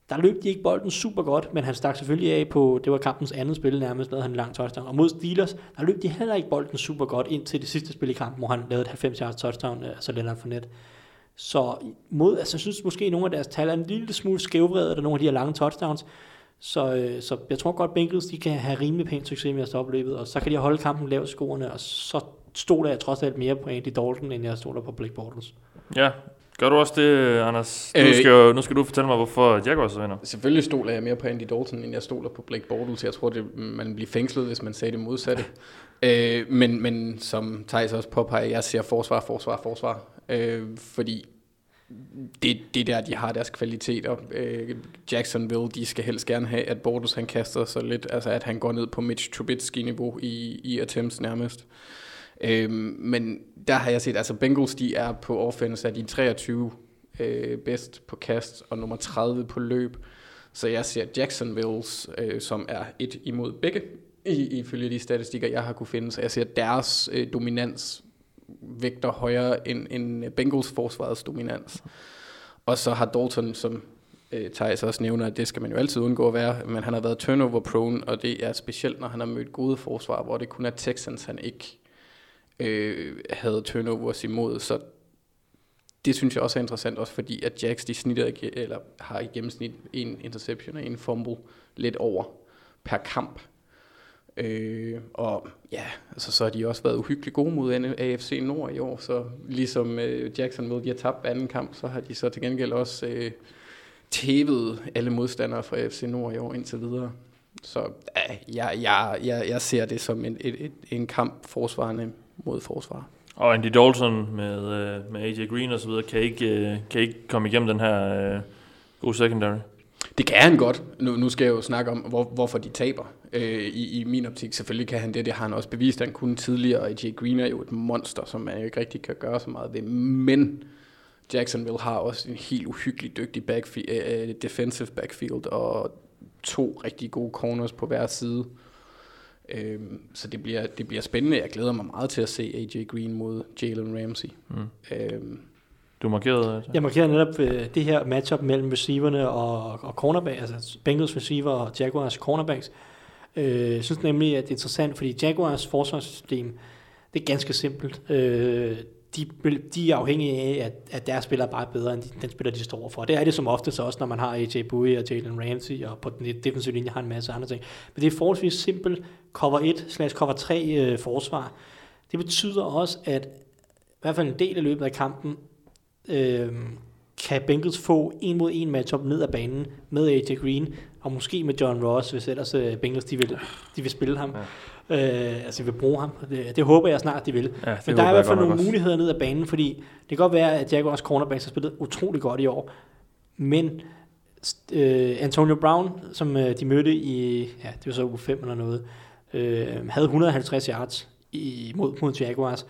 der løb de ikke bolden super godt, men han stak selvfølgelig af på, det var kampens andet spil nærmest, lavede han en lang touchdown. Og mod Steelers, der løb de heller ikke bolden super godt ind til det sidste spil i kampen, hvor han lavede et 90 yards touchdown, øh, altså Leonard Fournette. Så mod, altså, jeg synes måske, at nogle af deres tal er en lille smule skævvredet af nogle af de her lange touchdowns. Så, øh, så jeg tror godt, Bengals de kan have rimelig pænt succes med at stoppe løbet, og så kan de holde kampen lavt skoene, og så stoler jeg trods alt mere på Andy Dalton, end jeg stoler på Blake Bortles. Ja, gør du også det, Anders? Du Øh, skal jo, nu skal du fortælle mig, hvorfor Jaguars vinder. Selvfølgelig stoler jeg mere på Andy Dalton, end jeg stoler på Blake Bortles. Jeg tror, det, man bliver fængslet, hvis man sagde det modsatte. øh, men, men som Thijs også påpeger, jeg ser forsvar, forsvar, forsvar. Øh, fordi det, det der, de har deres kvaliteter. Øh, Jacksonville, de skal helst gerne have, at Bortles han kaster sig lidt, altså at han går ned på Mitch Trubisky-niveau i, i attempts nærmest. Øh, men der har jeg set, altså Bengals, de er på offense, at de 23 øh, bedst på kast, og nummer 30 på løb. Så jeg ser Jacksonville's, øh, som er et imod begge, i, ifølge de statistikker, jeg har kunne finde. Så jeg ser deres øh, dominans vægter højere end, end Bengals forsvarets dominans. Og så har Dalton, som øh, Thijs også nævner, at det skal man jo altid undgå at være, men han har været turnover prone, og det er specielt, når han har mødt gode forsvar, hvor det kun er Texans, han ikke øh, havde turnovers imod. Så det synes jeg også er interessant, også fordi at Jacks de snitter, ikke- eller har i gennemsnit en interception og en fumble lidt over per kamp. Øh, og ja, altså, så har de også været uhyggeligt gode mod AFC Nord i år, så ligesom øh, Jacksonville, de har tabt anden kamp, så har de så til gengæld også øh, tævet alle modstandere fra AFC Nord i år indtil videre. Så ja, jeg, jeg, jeg, jeg ser det som en, et, et, en kamp forsvarende mod forsvar. Og Andy Dalton med, øh, med AJ Green og så videre, kan ikke, øh, kan ikke komme igennem den her øh, gode secondary. Det kan han godt. Nu, nu skal jeg jo snakke om, hvor, hvorfor de taber. Øh, i, I min optik selvfølgelig kan han det. Det har han også bevist, at han kunne tidligere. Og AJ Green er jo et monster, som man jo ikke rigtig kan gøre så meget ved. Men Jacksonville har også en helt uhyggelig dygtig backfi- uh, defensive backfield og to rigtig gode corners på hver side. Øhm, så det bliver, det bliver spændende. Jeg glæder mig meget til at se AJ Green mod Jalen Ramsey. Mm. Øhm, du markerede Altså. Jeg markerer netop øh, det her matchup mellem receiverne og, og cornerback, altså Bengals receiver og Jaguars cornerbacks. Øh, jeg synes nemlig, at det er interessant, fordi Jaguars forsvarssystem, det er ganske simpelt. Øh, de, de er afhængige af, at, at deres spiller bare er bedre end de, den spiller, de står for. Det er det som oftest også, når man har AJ Bowie og Jalen Ramsey, og på den defensive linje har en masse andre ting. Men det er forholdsvis simpelt cover 1 slash cover 3 øh, forsvar. Det betyder også, at i hvert fald en del af løbet af kampen, øh, kan Bengals få en mod en matchup ned ad banen med AJ Green, og måske med John Ross, hvis ellers uh, Bengals de vil, de vil spille ham. Ja. Uh, altså de vil bruge ham. Det, det håber jeg snart, de vil. Ja, Men der er i hvert fald nogle også. muligheder ned ad banen, fordi det kan godt være, at Jaguars cornerbacks har spillet utrolig godt i år, men øh, Antonio Brown, som øh, de mødte i, ja, det var så uge 5 eller noget, øh, havde 150 yards i, mod, mod Jaguars,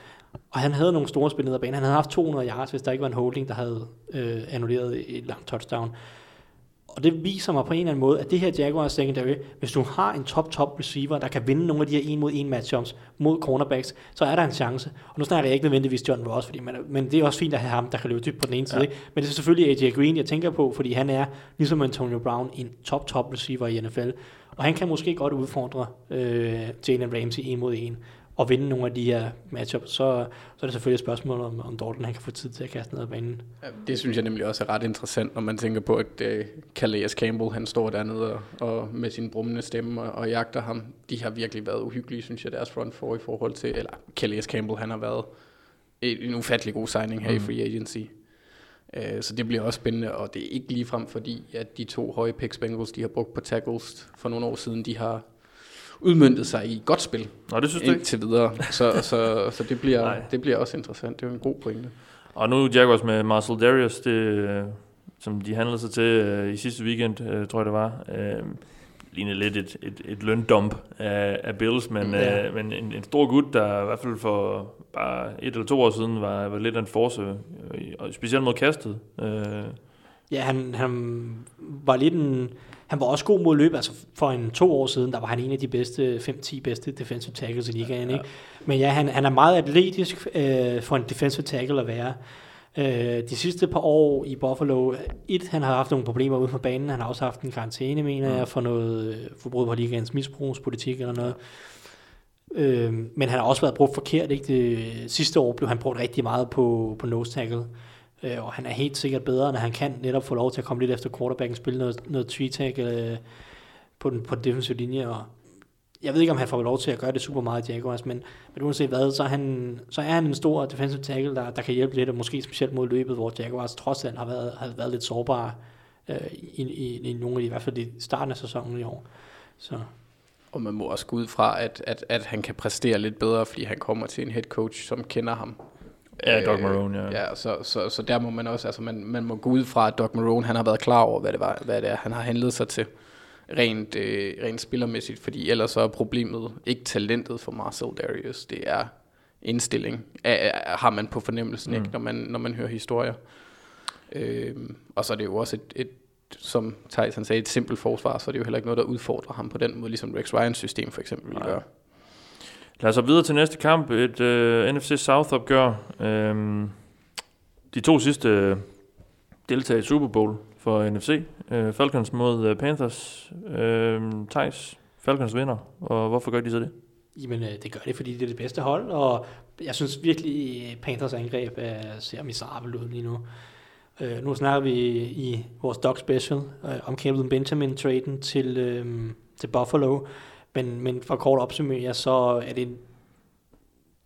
og han havde nogle store spil ned ad banen. Han havde haft 200 yards, hvis der ikke var en holding, der havde øh, annulleret et langt touchdown. Og det viser mig på en eller anden måde, at det her Jaguars secondary, hvis du har en top-top receiver, der kan vinde nogle af de her en mod en matchups mod cornerbacks, så er der en chance. Og nu snakker jeg ikke nødvendigvis John Ross, fordi man, men det er også fint at have ham, der kan løbe dybt på den ene side. Ja. Ikke? Men det er selvfølgelig AJ Green, jeg tænker på, fordi han er, ligesom Antonio Brown, en top-top receiver i NFL. Og han kan måske godt udfordre øh, Jalen Ramsey en mod en og vinde nogle af de her matchups, så, så er det selvfølgelig et spørgsmål, om, om Dalton han kan få tid til at kaste ned ad banen. Ja, Det synes jeg nemlig også er ret interessant, når man tænker på, at uh, Calais Campbell, han står dernede og, og med sin brummende stemme og, og jagter ham. De har virkelig været uhyggelige, synes jeg, deres front four i forhold til, eller Calais Campbell, han har været en, en ufattelig god signing her mm. i free agency. Uh, så det bliver også spændende, og det er ikke ligefrem fordi, at de to høje picks Bengals, de har brugt på tackles for nogle år siden, de har udmyndtet sig i godt spil Nå, det synes du ikke? indtil videre. Så, så, så det, bliver, Nej. det bliver også interessant. Det er jo en god pointe. Og nu Jaguars med Marcel Darius, det, som de handlede sig til øh, i sidste weekend, øh, tror jeg det var, øh, lignede lidt et, et, et løndump af, af Bills, men, ja. øh, men en, en stor gut, der i hvert fald for bare et eller to år siden var, var lidt af en force, øh, og specielt mod kastet. Øh, Ja, han, han var lidt en... Han var også god mod løb, altså for en to år siden, der var han en af de bedste, 5-10 bedste defensive tackles i ligaen, ikke? Men ja, han, han er meget atletisk øh, for en defensive tackle at være. Øh, de sidste par år i Buffalo, et, han har haft nogle problemer ude på banen, han har også haft en karantæne, mener jeg, for noget øh, forbrud på ligaens misbrugspolitik eller noget. Øh, men han har også været brugt forkert, ikke? Det, sidste år blev han brugt rigtig meget på, på nose tackle. Øh, og han er helt sikkert bedre, når han kan netop få lov til at komme lidt efter quarterbacken, spille noget, noget tree tag øh, på, den, på den defensive linje. Og jeg ved ikke, om han får lov til at gøre det super meget i Jaguars, men, men uanset hvad, så er, han, så er han en stor defensive tackle, der, der kan hjælpe lidt, og måske specielt mod løbet, hvor Jaguars trods alt har været, har været lidt sårbare øh, i, i, i nogle af de, i hvert fald i starten af sæsonen i år. Så Og man må også gå ud fra, at, at, at han kan præstere lidt bedre, fordi han kommer til en head coach, som kender ham. Ja, Doug Marrone, ja. ja så, så, så der må man også, altså man, man må gå ud fra, at Doug Marrone, han har været klar over, hvad det, var, hvad det er, han har handlet sig til rent, øh, rent spillermæssigt, fordi ellers så er problemet ikke talentet for Marcel Darius, det er indstilling, er, er, har man på fornemmelsen, mm. ikke, når man, når man hører historier. Øh, og så er det jo også et, et som Thijs han sagde, et simpelt forsvar, så er det jo heller ikke noget, der udfordrer ham på den måde, ligesom Rex Ryans system for eksempel Nej. gøre. Lad os så videre til næste kamp, et øh, uh, NFC South-opgør. Øhm, de to sidste øh, deltager i Super Bowl for NFC. Øh, Falcons mod øh, Panthers. Øhm, uh, Thijs, Falcons vinder, og hvorfor gør de så det? Jamen, øh, det gør det, fordi det er det bedste hold, og jeg synes virkelig, Panthers angreb er, ser miserabelt ud lige nu. Øh, nu snakker vi i vores dog special øh, om Calvin Benjamin-traden til, øh, til Buffalo, men, men for kort opsummere, så er det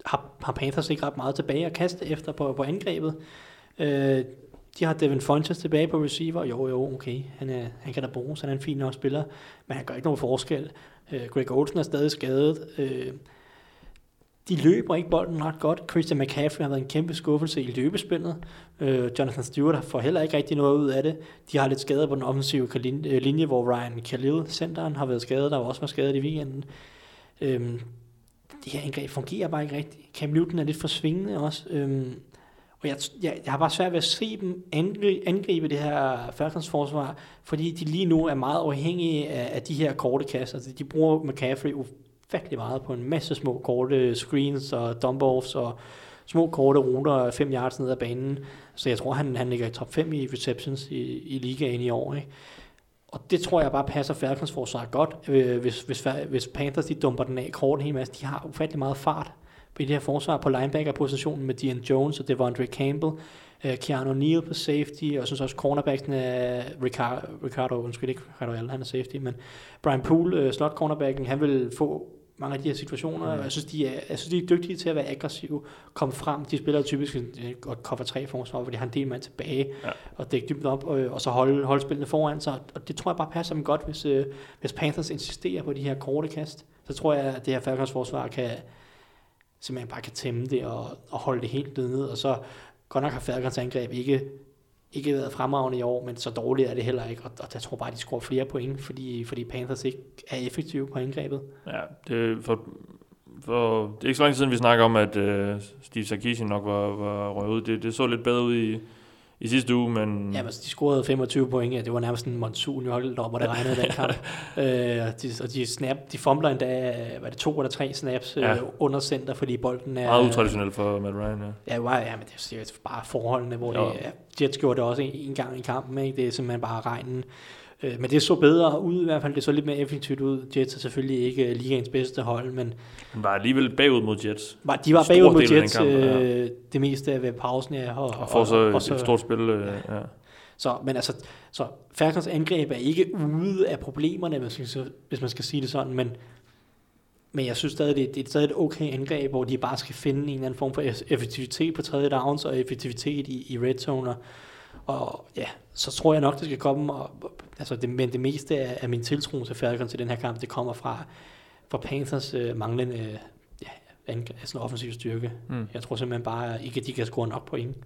har, har Panthers ikke ret meget tilbage at kaste efter på, på angrebet. Øh, de har Devin Funches tilbage på receiver. Jo, jo, okay. Han, er, han kan da bruges. Han er en fin nok spiller. Men han gør ikke nogen forskel. Øh, Greg Olsen er stadig skadet. Øh, de løber ikke bolden ret godt. Christian McCaffrey har været en kæmpe skuffelse i løbespillet. Øh, Jonathan Stewart får heller ikke rigtig noget ud af det. De har lidt skader på den offensive øh, linje, hvor Ryan Khalil, centeren, har været skadet. Der var også var skadet i weekenden. Øh, det her angreb fungerer bare ikke rigtigt. Cam Newton er lidt for svingende også. Øhm, og jeg, jeg, jeg har bare svært ved at se dem angribe, angribe det her Falcons forsvar, fordi de lige nu er meget afhængige af, af de her korte kasser. Altså, de bruger McCaffrey ufattelig meget på en masse små korte screens og dump-offs og små korte ruter 5 yards ned ad banen. Så jeg tror, han, han ligger i top 5 i receptions i, i ligaen i år. Ikke? Og det tror jeg bare passer Falcons forsvar godt, øh, hvis, hvis, hvis Panthers de dumper den af kort en hel masse. De har ufattelig meget fart på det her forsvar på linebacker-positionen med Dean Jones og Devondre Campbell, øh, Keanu Neal på safety, og jeg synes også cornerbacken er Ricardo, Ricardo undskyld ikke Ricardo Allen, han er safety, men Brian Poole, øh, slot cornerbacken, han vil få mange af de her situationer, og jeg synes, de er, jeg synes, de er dygtige til at være aggressive, komme frem. De spiller typisk godt cover 3 forsvar, hvor de har en del mand tilbage, Ja. og dække dybt op, og, og så holde, holde spillene foran sig. Og det tror jeg bare passer dem godt, hvis, øh, hvis Panthers insisterer på de her korte kast. Så tror jeg, at det her Falcons forsvar kan simpelthen bare kan tæmme det og, og holde det helt ned. Og så godt nok har Falcons angreb ikke ikke været fremragende i år, men så dårligt er det heller ikke, og, og jeg tror bare, at de scorer flere point, fordi, fordi Panthers ikke er effektive på angrebet. Ja, det, for, for, det er ikke så lang tid siden, vi snakker om, at uh, Steve Sarkisian nok var, var røget ud. Det, det så lidt bedre ud i, i sidste uge, men... Ja, men de scorede 25 point, ja, det var nærmest en monsun i holdet op, hvor det regnede den kamp. øh, og de, og de, snap, de fumbler endda, var det to eller tre snaps Ja. øh, under center, fordi bolden er... meget utraditionelt for Matt Ryan, ja. Ja, ja, men det er bare forholdene, hvor Jo. det, ja, Jets gjorde det også en, en gang i kampen, ikke? det er simpelthen bare regnen. Øh, men det så bedre ud i hvert fald, det så lidt mere effektivt ud. Jets er selvfølgelig ikke øh, ligaens bedste hold, men Han var alligevel bagud mod Jets. var, de var Stor bagud mod Jets kamp, ja. øh, det meste af ved pausen, ja. Og, Og får så et, et stort spil, øh, ja. Så, men altså, så Falcons angreb er ikke ude af problemerne, hvis man skal, hvis man skal sige det sådan, men, men jeg synes stadig, det, det er stadig et okay angreb, hvor de bare skal finde en eller anden form for effektivitet på tredje downs og effektivitet i, i red zone. Og, ja, så tror jeg nok, det skal komme. Og, altså det, men det meste af, af min tiltro til Falcons til den her kamp, det kommer fra, fra Panthers øh, manglende øh, ja, angreb, sådan offensiv styrke. Mm. Jeg tror simpelthen bare ikke, at de kan score nok point.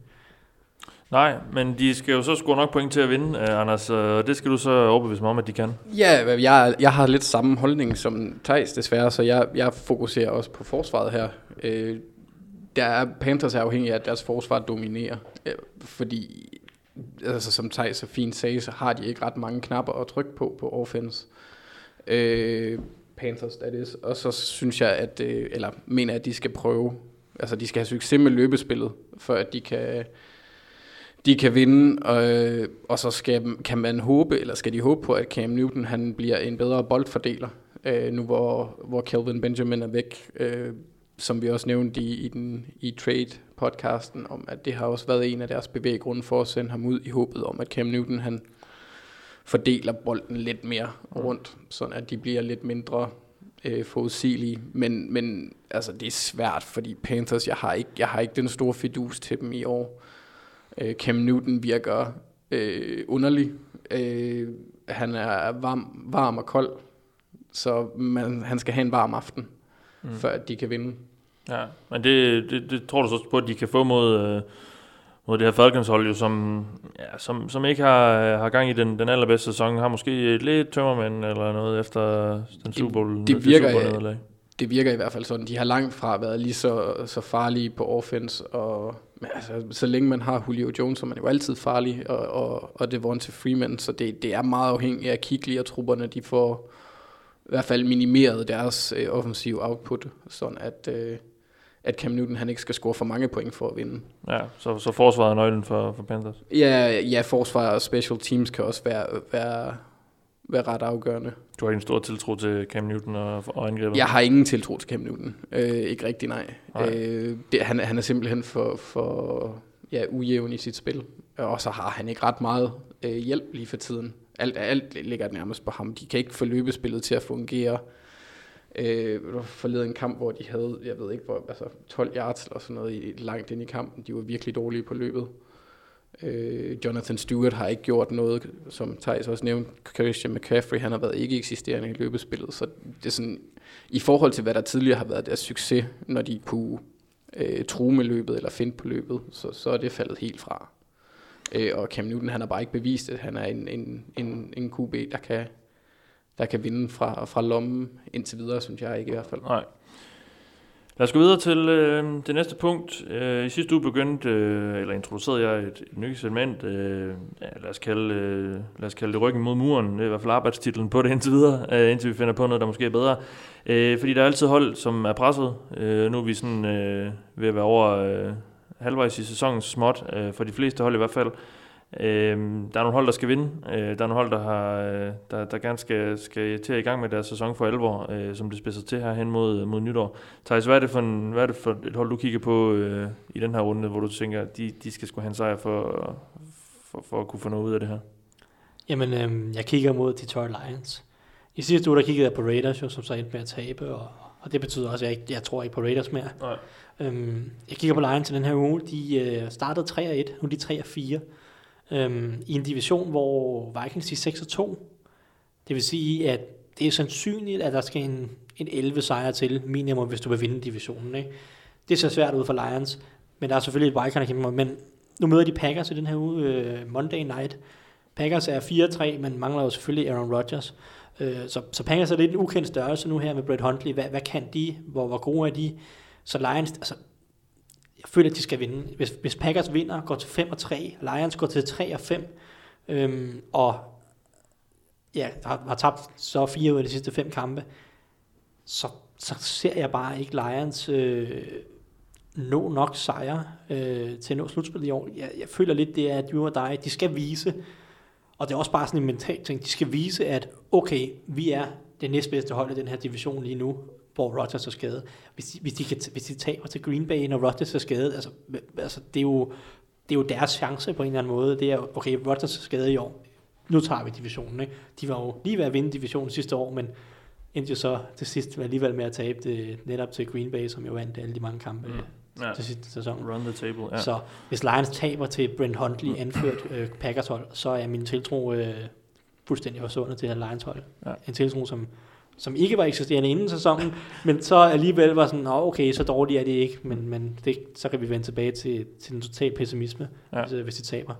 Nej, men de skal jo så score nok point til at vinde, øh, Anders, og det skal du så overbevise mig om, at de kan. Ja, jeg, jeg har lidt samme holdning som Thijs desværre, så jeg, jeg fokuserer også på forsvaret her. Øh, der er, Panthers er afhængige af, at deres forsvar dominerer, øh, fordi altså, som Thijs så fint sagde, så har de ikke ret mange knapper at trykke på på offense. Øh, Panthers, that is. Og så synes jeg, at, øh, eller mener, at de skal prøve, altså de skal have succes med løbespillet, for at de kan, de kan vinde, og, øh, og så skal, kan man håbe, eller skal de håbe på, at Cam Newton han bliver en bedre boldfordeler, øh, nu hvor, hvor Kelvin Benjamin er væk, øh, som vi også nævnte i, i, den, i Trade-podcasten, om at det har også været en af deres bevæggrunde for at sende ham ud i håbet om, at Cam Newton han fordeler bolden lidt mere rundt, sådan at de bliver lidt mindre øh, forudsigelige. Men, men altså, det er svært, fordi Panthers, jeg har ikke, jeg har ikke den store fidus til dem i år. Øh, Cam Newton virker øh, underlig. Øh, han er varm, varm og kold, så man, han skal have en varm aften, mm. før at de kan vinde. Ja, men det, det, det tror du så på, at de kan få mod, øh, mod det her Falcons-hold, jo, som, ja, som, som ikke har, har gang i den, den allerbedste sæson, har måske lidt tømmermænd eller noget efter den Super Bowl. det virker, Super Bowl Det virker i hvert fald sådan. De har langt fra været lige så, så farlige på offense, og men altså, så længe man har Julio Jones, så er man jo altid farlig, og, og, og det var til Freeman, så det, det er meget afhængigt af Kigley og trupperne, de får i hvert fald minimeret deres øh, offensive output, sådan at, øh, at Cam Newton han ikke skal score for mange point for at vinde. Ja, så, så forsvaret er nøglen for, for Panthers. Ja, ja, forsvar og special teams kan også være, være, være ret afgørende. Du har ikke en stor tiltro til Cam Newton og, og angrebet? Jeg har ingen tiltro til Cam Newton. Øh, ikke rigtig, nej. Nej. Øh, det, han, han er simpelthen for, for ja, ujævn i sit spil. Og så har han ikke ret meget øh, hjælp lige for tiden. Alt, alt ligger nærmest på ham. De kan ikke få løbespillet til at fungere. Øh, forleden en kamp, hvor de havde, jeg ved ikke, hvor, altså 12 yards eller sådan noget i, langt ind i kampen. De var virkelig dårlige på løbet. Øh, Jonathan Stewart har ikke gjort noget, som Thijs også nævnte. Christian McCaffrey, han har været ikke eksisterende i løbespillet. Så det er sådan, i forhold til, hvad der tidligere har været deres succes, når de kunne øh, true med løbet eller finde på løbet, så, så er det faldet helt fra. Øh, og Cam Newton, han har bare ikke bevist, at han er en, en, en, en QB, der kan, der kan vinde fra, fra lommen indtil videre, synes jeg ikke i hvert fald. Nej. Lad os gå videre til øh, det næste punkt. Øh, I sidste uge begyndte, øh, eller introducerede jeg et, et nyt segment. Øh, ja, lad, os kalde, øh, lad os kalde det ryggen mod muren. Det er i hvert fald arbejdstitlen på det indtil videre, øh, indtil vi finder på noget, der måske er bedre. Øh, fordi der er altid hold, som er presset. Øh, nu er vi sådan øh, ved at være over øh, halvvejs i sæsonen småt, øh, for de fleste hold i hvert fald. Øh, der er nogle hold, der skal vinde. Øh, der er nogle hold, der, har, øh, der, der gerne skal, skal til at i gang med deres sæson for alvor, øh, som det spidser til her hen mod, mod nytår. Thijs, hvad er, det for en, hvad er det for et hold, du kigger på øh, i den her runde, hvor du tænker, at de, de skal skulle have en sejr for, for, for at kunne få noget ud af det her? Jamen, øhm, jeg kigger mod Detroit Lions. I sidste uge, der kiggede jeg på Raiders, jo, som så endte med at tabe, og Og det betyder også, at jeg, ikke, jeg tror ikke på Raiders mere. Nej. Øhm, jeg kigger på Lions til den her uge. De øh, startede 3-1, nu er de 3-4. Øhm, I en division, hvor Vikings er 6-2. Det vil sige, at det er sandsynligt, at der skal en, en 11 sejr til minimum, hvis du vil vinde divisionen. Ikke? Det ser svært ud for Lions, men der er selvfølgelig et Vikings der. Men nu møder de Packers i den her uge, øh, Monday night. Packers er 4-3, men mangler jo selvfølgelig Aaron Rodgers. Øh, så, så Packers er lidt en ukendt størrelse nu her med Brett Huntley. Hvad, hvad kan de? Hvor, hvor gode er de? Så Lions, altså, jeg føler, at de skal vinde. Hvis, hvis Packers vinder, går til 5 og 3, Lions går til 3 og 5, øhm, og ja, har, har tabt så fire ud af de sidste fem kampe, så, så ser jeg bare ikke Lions øh, nå nok sejre øh, til at nå slutspillet i år. Jeg, jeg føler lidt, det er at og dig. De skal vise, og det er også bare sådan en mental ting, de skal vise, at okay, vi er det næstbedste hold i den her division lige nu, hvor Rodgers er skadet. Hvis de, hvis de, kan, hvis de taber til Green Bay, når Rodgers er skadet, altså, altså det, er jo, det er jo deres chance på en eller anden måde. Det er, okay, Rodgers er skadet i år. Nu tager vi divisionen. Ikke? De var jo lige ved at vinde divisionen sidste år, men endte jo så til sidst alligevel med at tabe det netop til Green Bay, som jo vandt alle de mange kampe mm. Ja. til sidste sæson. Run the table, ja. Ja. Så hvis Lions taber til Brent Huntley anført øh, Packers hold, så er min tiltro øh, fuldstændig forsvundet til det her Lions hold. Ja. En tiltro, som, som ikke var eksisterende inden sæsonen, men så alligevel var sådan, Nå, okay, så dårligt er det ikke, men, men det, så kan vi vende tilbage til, til den totale pessimisme, Ja. hvis, hvis de taber.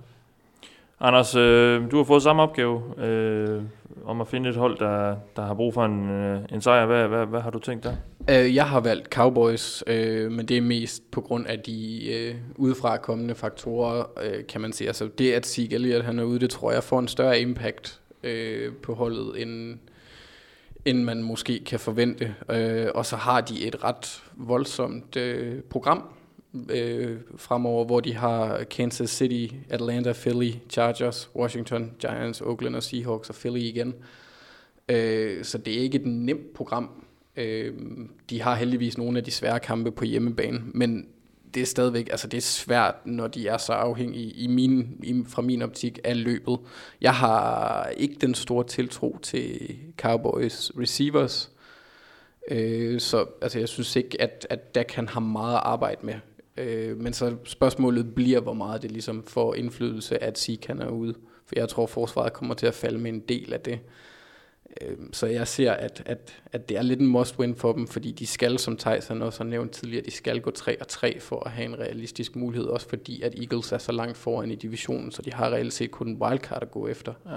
Anders, øh, du har fået samme opgave øh, om at finde et hold, der, der har brug for en, øh, en sejr. Hvad, hvad, hvad har du tænkt der? Øh, jeg har valgt Cowboys, øh, men det er mest på grund af de øh, udefra kommende faktorer, øh, kan man sige. Altså det, at Zeke Elliott han er ude, det tror jeg får en større impact øh, på holdet, end, end man måske kan forvente. Øh, og så har de et ret voldsomt øh, program øh, fremover, hvor de har Kansas City, Atlanta, Philly, Chargers, Washington, Giants, Oakland og Seahawks og Philly igen. Øh, så det er ikke et nemt program. Øh, de har heldigvis nogle af de svære kampe på hjemmebane, men det er stadigvæk, altså det er svært, når de er så afhængige i min, i, fra min optik af løbet. Jeg har ikke den store tiltro til Cowboys receivers, øh, så altså, jeg synes ikke, at, at Dak kan have meget at arbejde med. Øh, men så spørgsmålet bliver, hvor meget det ligesom får indflydelse, at Zeke han er ude. For jeg tror, forsvaret kommer til at falde med en del af det. Øh, Så jeg ser, at, at, at det er lidt en must-win for dem, fordi de skal, som Tyson også har nævnt tidligere, de skal gå 3 og 3 for at have en realistisk mulighed, også fordi at Eagles er så langt foran i divisionen, så de har reelt set kun en wildcard at gå efter. Ja.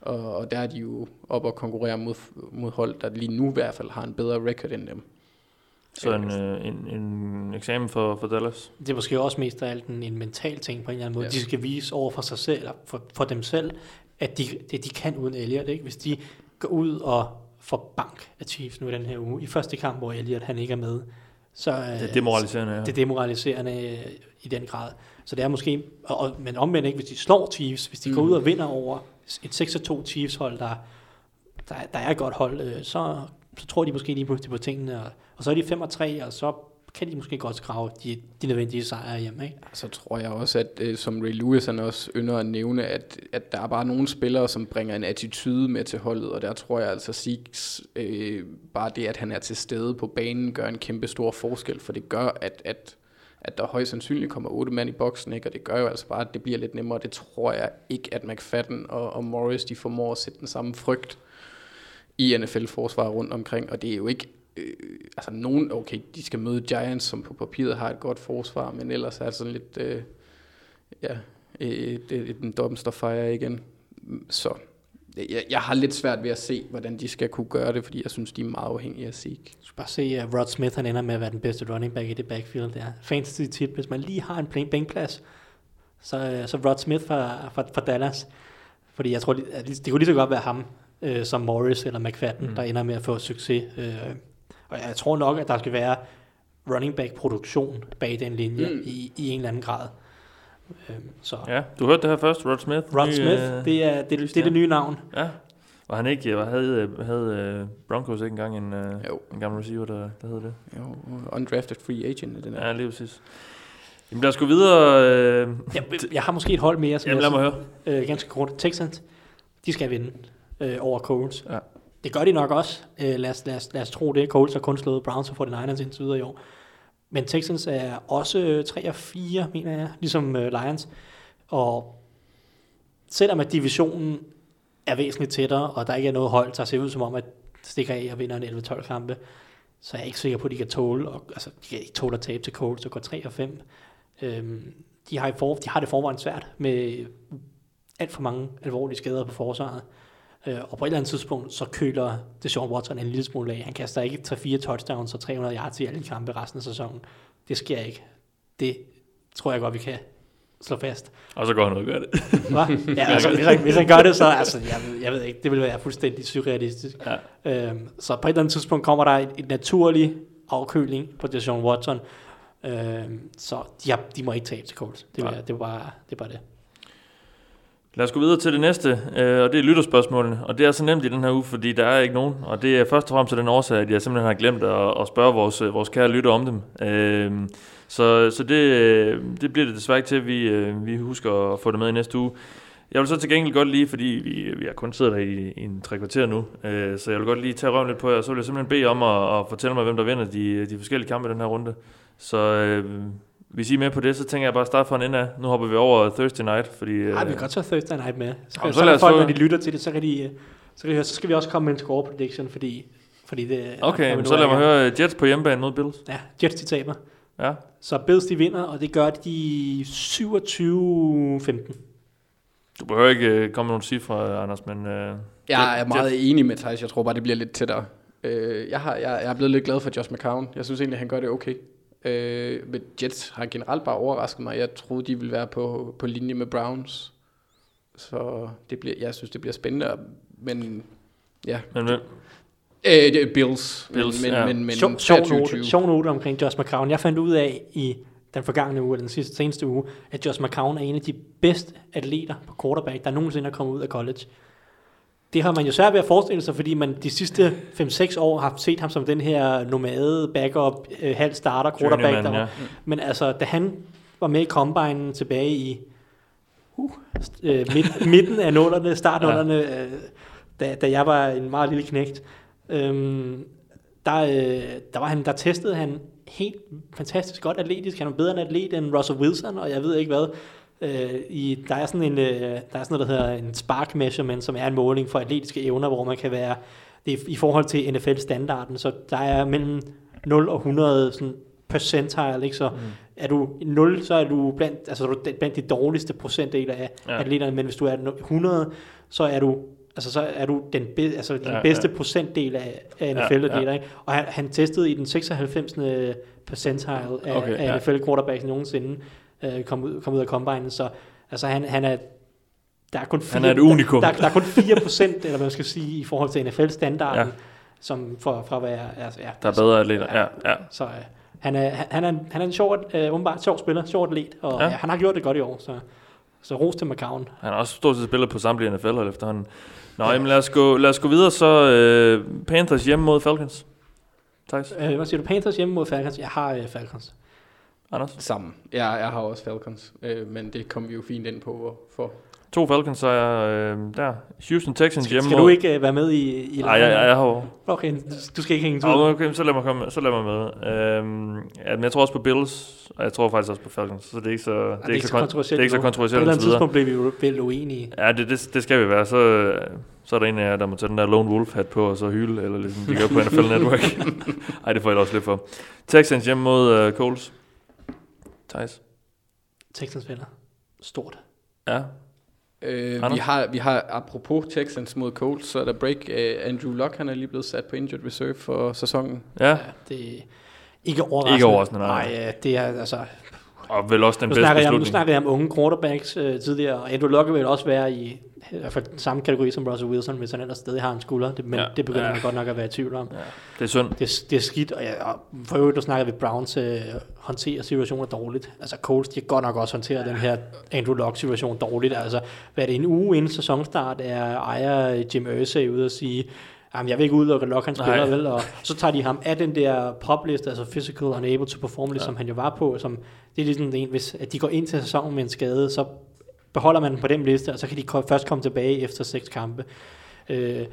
Og, og der er de jo op og konkurrere mod, mod hold, der lige nu i hvert fald har en bedre record end dem. Så en, øh, en, en eksamen for, for Dallas. Det er måske også mest af alt en, en mental ting på en eller anden måde. Ja. De skal vise over for sig selv, eller for, for dem selv, at de, det de kan uden Elliot. Ikke? Hvis de går ud og får bank af Chiefs nu i den her uge, i første kamp, hvor Elliot han ikke er med, så øh, Det er demoraliserende, ja. det er demoraliserende øh, i den grad. Så det er måske, og, og, men omvendt ikke, hvis de slår Chiefs, hvis de mm. går ud og vinder over et 6-2 Chiefs hold, der, der, der er et godt hold, øh, så, så tror de måske lige på, på tingene, og, og så er de 5 og 3, og så kan de måske godt skrave de, de nødvendige sejre hjem, ikke? Så tror jeg også, at øh, som Ray Lewis han også ynder at nævne, at, at der er bare nogle spillere, som bringer en attitude med til holdet, og der tror jeg altså, Six, øh, bare det, at han er til stede på banen, gør en kæmpe stor forskel, for det gør, at, at, at der højst sandsynligt kommer otte mand i boksen, ikke? og det gør jo altså bare, at det bliver lidt nemmere, det tror jeg ikke, at McFadden og, og Morris, de formår at sætte den samme frygt i NFL-forsvar rundt omkring, og det er jo ikke øh, altså nogen, okay, de skal møde Giants, som på papiret har et godt forsvar, men ellers er det sådan lidt, øh, ja, øh, det er en dumpster fire igen. Så jeg, jeg har lidt svært ved at se, hvordan de skal kunne gøre det, fordi jeg synes, de er meget afhængige af Zeke. Du skal bare se, at Rod Smith han ender med at være den bedste running back i det backfield der. Fantasy tip, hvis man lige har en bænkplads, så, øh, så Rod Smith fra, fra, fra Dallas. Fordi jeg tror, det, det kunne lige så godt være ham, øh, som Morris eller McFadden, mm. der ender med at få succes. Øh, og jeg tror nok, at der skal være running back produktion bag den linje Mm. i, i en eller anden grad. Øh, så Ja, du hørte det her først, Rod Smith. Rod Ny, Smith, øh, det er det, det, er det nye navn. Ja. Var han ikke, var, havde, havde øh, Broncos ikke engang en, øh, Jo. en gammel receiver, der, der hed det? Jo, undrafted free agent den her. Ja, lige præcis. Jamen lad os gå videre. Øh, Jeg, jeg har måske et hold mere, som jamen lad jeg mig høre. øh, ganske kort. Texans, de skal vinde øh, over Colts. Ja det gør de nok også. Øh, lad, os, lad, os, lad os tro det. Colts har kun slået Browns og 49ers indtil videre i år. Men Texans er også 3 og 4, mener jeg, ligesom øh, Lions. Og selvom at divisionen er væsentligt tættere, og der ikke er noget hold, der ser ud som om, at stikker af og vinder en 11-12 kampe, så er jeg ikke sikker på, at de kan tåle, og, altså, de kan ikke tåle at tabe til Colts og går 3 og 5. Øhm, de, har i for, de har det forvejen svært med alt for mange alvorlige skader på forsvaret. Øh, og på et eller andet tidspunkt, så køler det Sean Watson en lille smule af. Han kaster ikke 3-4 touchdowns og 300 yards i alle kampe resten af sæsonen. Det sker ikke. Det tror jeg godt, vi kan slå fast. Og så går han ud og gør det. Hva? Ja, altså, hvis, han, hvis han gør det, så altså, jeg, ved, jeg ved ikke, det vil være fuldstændig surrealistisk. Ja. Øhm, så på et eller andet tidspunkt kommer der et, et naturlig afkøling på Deshaun Watson. Øhm, så de, har, de må ikke tabe til Colts. Det, er, det, er bare, det er bare det. Lad os gå videre til det næste, øh, og det er lytterspørgsmålene. Og det er så nemt i den her uge, fordi der er ikke nogen. Og det er først og fremmest den årsag, at jeg simpelthen har glemt at, at spørge vores, øh, vores kære lytter om dem. Øh, så så det, øh, det bliver det desværre ikke til, vi, vi husker at få det med i næste uge. Jeg vil så til gengæld godt lige, fordi vi, vi har kun siddet der i, i en tre kvarter nu, øh, så jeg vil godt lige tage røven lidt på jer, så vil jeg simpelthen bede om at, at fortælle mig, hvem der vinder de, de forskellige kampe i den her runde. Så øh, hvis I er med på det, så tænker jeg bare at starte fra en ende af. Nu hopper vi over Thursday Night, fordi... Øh, Ej, vi kan godt tage Thursday Night med. Så, Jamen, så, så folk, når de lytter til det, så kan de, øh, så, kan de høre, så skal vi også komme med en score prediction, fordi, fordi det Okay, så lad mig høre Jets på hjemmebane mod Bills. Ja, Jets de taber. Ja. Så Bills de vinder, og det gør de 27-15. Du behøver ikke øh, komme med nogle cifre, Anders, men... Øh, Jeg er meget enig med Thijs. Jeg tror bare, det bliver lidt tættere. Øh, jeg, har, jeg, jeg er blevet lidt glad for Josh McCown. Jeg synes egentlig, han gør det okay. Øh, men Jets har generelt bare overrasket mig. Jeg troede, de ville være på, på linje med Browns. Så det bliver, jeg synes, det bliver spændende. Men ja, men hvem? øh, det er Bills. Bills, men, ja. men, men, Sjov, sjov, 23-20. note, sjov note omkring Josh McCown. Jeg fandt ud af i den forgangne uge, eller den sidste, seneste uge, at Josh McCown er en af de bedste atleter på quarterback, der nogensinde er kommet ud af college. Det har man jo svært ved at forestille sig, fordi man de sidste 5-6 år har set ham som den her nomade, backup, øh, halv starter, quarterback. Der var. ja. Men altså, da han var med i Combine tilbage i uh, øh, midt, midten af nullerne, startnullerne, øh, da, da jeg var en meget lille knægt, øhm, der, øh, der, var han, der testede han helt fantastisk godt atletisk. Han var bedre en atlet end Russell Wilson, og jeg ved ikke hvad. Øh, i, der er sådan en, øh, der er sådan noget, der hedder en spark measurement, som er en måling for atletiske evner, hvor man kan være, det er i forhold til NFL-standarden, så der er mellem 0 og 100 sådan percentile, ikke? så mm. er du 0, så er du blandt, altså, så er du blandt de dårligste procentdele af Ja. atleterne, men hvis du er 100, så er du Altså, så er du den, be, altså, den Ja, bedste ja. procentdel af, af NFL-atleter, ja. ja, ikke? Og han, han testede i den 96. percentile af, Okay, af ja. NFL quarterbacks nogensinde øh, kom, ud, kom ud af combine. Så altså, han, han er der er kun 4, Han er et unikum. Der, der, er kun 4 procent, eller hvad man skal sige, i forhold til NFL-standarden, Ja. ja. som for, at være... Altså, ja, Der er bedre atleter, ja. ja. Så øh, han, er, han, er en, han er en sjov, øh, umiddelbart sjov spiller, sjov atlet, og Ja. ja. Ja, han har gjort det godt i år, så, så ros til McCown. Han har også stort set spillet på samtlige NFL-hold efterhånden. Nå, jamen lad os gå, lad os gå videre, så øh, Panthers hjemme mod Falcons. Thijs, Øh, hvad siger du, Panthers hjemme mod Falcons? Jeg har øh, Falcons. Anders. Sammen. Ja, jeg har også Falcons, øh, men det kom vi jo fint ind på. For. To Falcons sejre øh, der. Houston Texans hjemme Skal du ikke øh, være med i, i Nej, jeg, jeg, jeg har. Okay, du skal ikke hænge ud. okay, så lad mig, komme, så lad mig med. Øhm, ja, men jeg tror også på Bills, og jeg tror faktisk også på Falcons, så det er ikke så, det er ikke så, det er ikke så kontroversielt På et eller andet tidspunkt blev vi jo vel uenige. Ja, det, det, det skal vi være. Så, øh, så er der en af jer, der må tage den der Lone Wolf hat på, og så hyle, eller ligesom de gør på NFL Network. Ej, det får jeg også lidt for. Texans hjemme mod uh, Coles. Thijs. Texans vinder. Stort. Ja. Øh, Anders? vi, har, vi har, apropos Texans mod Colts, så er der break. Øh, Andrew Luck, han er lige blevet sat på injured reserve for sæsonen. Ja, Ja, det er ikke overraskende. Ikke overraskende, nej. nej. øh, det er altså... og vel også den Nu bedste snakker, jeg, nu beslutning. snakker jeg om unge quarterbacks øh, tidligere, og Andrew Luck vil også være i, i hvert fald samme kategori som Russell Wilson, hvis han ellers stadig har en skulder. Det, men Ja. ja, det begynder Ja. ja. man godt nok at være i tvivl om. Ja, det er synd. Det, det er skidt, og, ja, og for øvrigt, der snakker vi, Browns øh, håndterer situationer dårligt. Altså Colts, de godt nok også håndteret den her Andrew Luck-situation dårligt. Altså, hvad er det, en uge inden sæsonstart er ejer Jim Irsay ude og sige, Jamen, jeg vil ikke udelukke, at Luck han spiller, Nej. vel? Og så tager de ham af den der popliste, altså physical unable to perform, ja. som han jo var på. Som, det er ligesom en, hvis at de går ind til sæsonen med en skade, så beholder man den på den liste, og så kan de først komme tilbage efter seks kampe. Øh,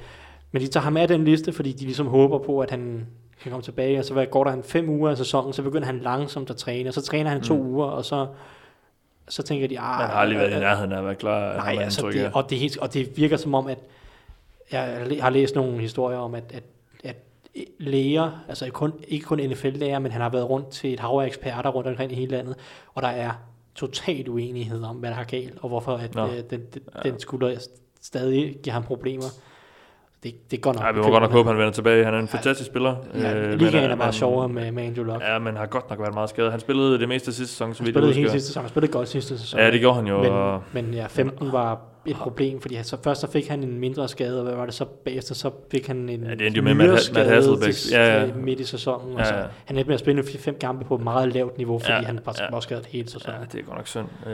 Men de tager ham af den liste, fordi de ligesom håber på, at han kan komme tilbage, og så går der en fem uger af sæsonen, så begynder han langsomt at træne, og så træner han to uger, og så, så tænker de, ah, Han har aldrig været i øh, nærheden af at være klar. Nej, altså det, og, det og det virker som om, at jeg har læst nogle historier om, at, at, at læger, altså kun, ikke kun NFL-læger, men han har været rundt til et hav af eksperter rundt omkring i hele landet, og der er total uenighed om, hvad der har galt, og hvorfor at, øh, den, den, den skulder stadig giver ham problemer. Det, det går nok. Nej, vi må godt nok håbe, han vender tilbage. Han er en fantastisk spiller. Ja, øh, ligaen er bare men- sjovere med, med Andrew Luck. Ja, men har godt nok været meget skadet. Han spillede det meste af sidste sæson, så vidt jeg spillede hele husker. sidste sæson. Han spillede godt sidste sæson. Ja, det gjorde han jo. Men, og- men ja, 15 var et problem, fordi så først så fik han en mindre skade, og hvad var det så bagefter, så fik han en Ja, det endte jo med Matt- Matt Hasselbeck. til- Ja, ja. midt i sæsonen. Ja, Og så, ja. han endte med at spille fem kampe på et meget lavt niveau, fordi Ja, han var, ja. var skadet hele sæsonen. Ja, det er godt nok synd. Øh,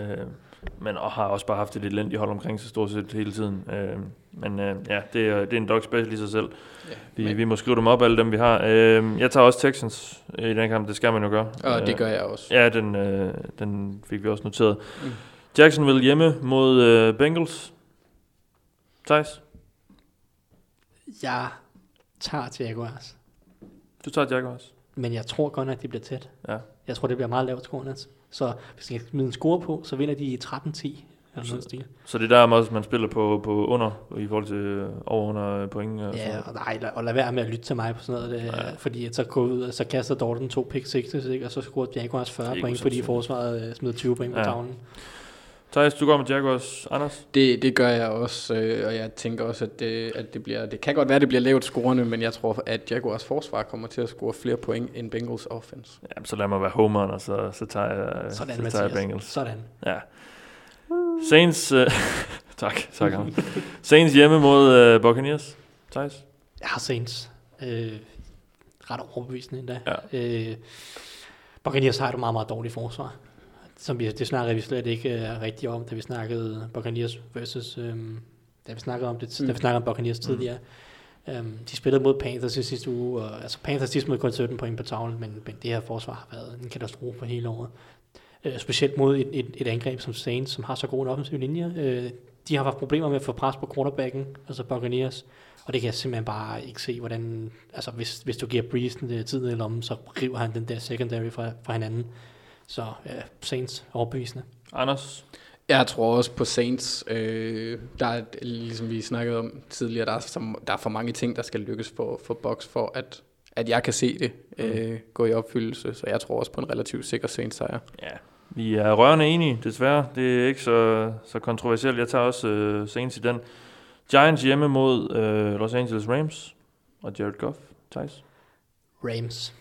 men og har også bare haft et elendigt hold omkring sig stort set hele tiden. Øh, men øh, ja, det er, det er en dog special i sig selv. Vi, men- vi må skrive dem op, alle dem vi har. Øh, jeg tager også Texans i den kamp, det skal man jo gøre. Og det Øh, gør jeg også. Ja, den, øh, den fik vi også noteret. Mm. Jacksonville hjemme mod øh, Bengals. Thijs, Jeg tager til Jaguars, du tager Jaguars. men jeg tror godt nok, det bliver tæt. Ja. Jeg tror, det bliver meget lavt scorende. Så hvis jeg kan smide en score på, så vinder de 13-10. Eller noget stil. Så det er der også, man spiller på, på under, i forhold til øh, over under point. Og Ja, og nej, og lad være med at lytte til mig på sådan noget, det, fordi at så går ud, og så kaster Dorten to pick sixes, ikke? og så scorer Jaguars 40 ikke point, fordi forsvaret øh, smider 20 point på Ja. tavlen. Thijs, du går med Jaguars. Anders? Det, det gør jeg også, øh, og jeg tænker også, at det, at det bliver, det kan godt være, at det bliver lavt scorende, men jeg tror, at Jaguars forsvar kommer til at score flere point end Bengals offense. Ja, så lad mig være homeren, og så, så tager jeg, Sådan, så tager jeg. Bengals. Sådan. Ja. Saints, øh, tak, tak. Saints hjemme mod øh, Buccaneers. Thijs? Jeg har Saints. Øh, ret overbevisende endda. Ja. Øh, Buccaneers har et meget, meget dårligt forsvar. Som vi, det snakkede vi slet ikke uh, rigtigt om, da vi snakkede Buccaneers versus... Um, da vi snakkede om det, mm. da vi snakkede om Buccaneers tidligere. Um, de spillede mod Panthers i sidste uge, og altså Panthers de smed kun 17 point på tavlen, men, men det her forsvar har været en katastrofe hele året. Uh, specielt mod et, et, et angreb som Saints, som har så god en offensiv linje. Uh, de har haft problemer med at få pres på quarterbacken, altså Buccaneers. Og det kan jeg simpelthen bare ikke se, hvordan... Altså, hvis, hvis du giver Breeze den der tid i lommen, så river han den der secondary fra, fra hinanden. Så ja, Saints overbevisende. Anders? Jeg tror også på Saints. Øh, der er, ligesom vi snakkede om tidligere, der er, som, der er for mange ting, der skal lykkes for, for Box, for at, at jeg kan se det øh, gå i opfyldelse. Så jeg tror også på en relativt sikker Saints sejr. Ja, vi er rørende enige, desværre. Det er ikke så, så kontroversielt. Jeg tager også øh, Saints i den. Giants hjemme mod øh, Los Angeles Rams og Jared Goff. Thijs? Rams.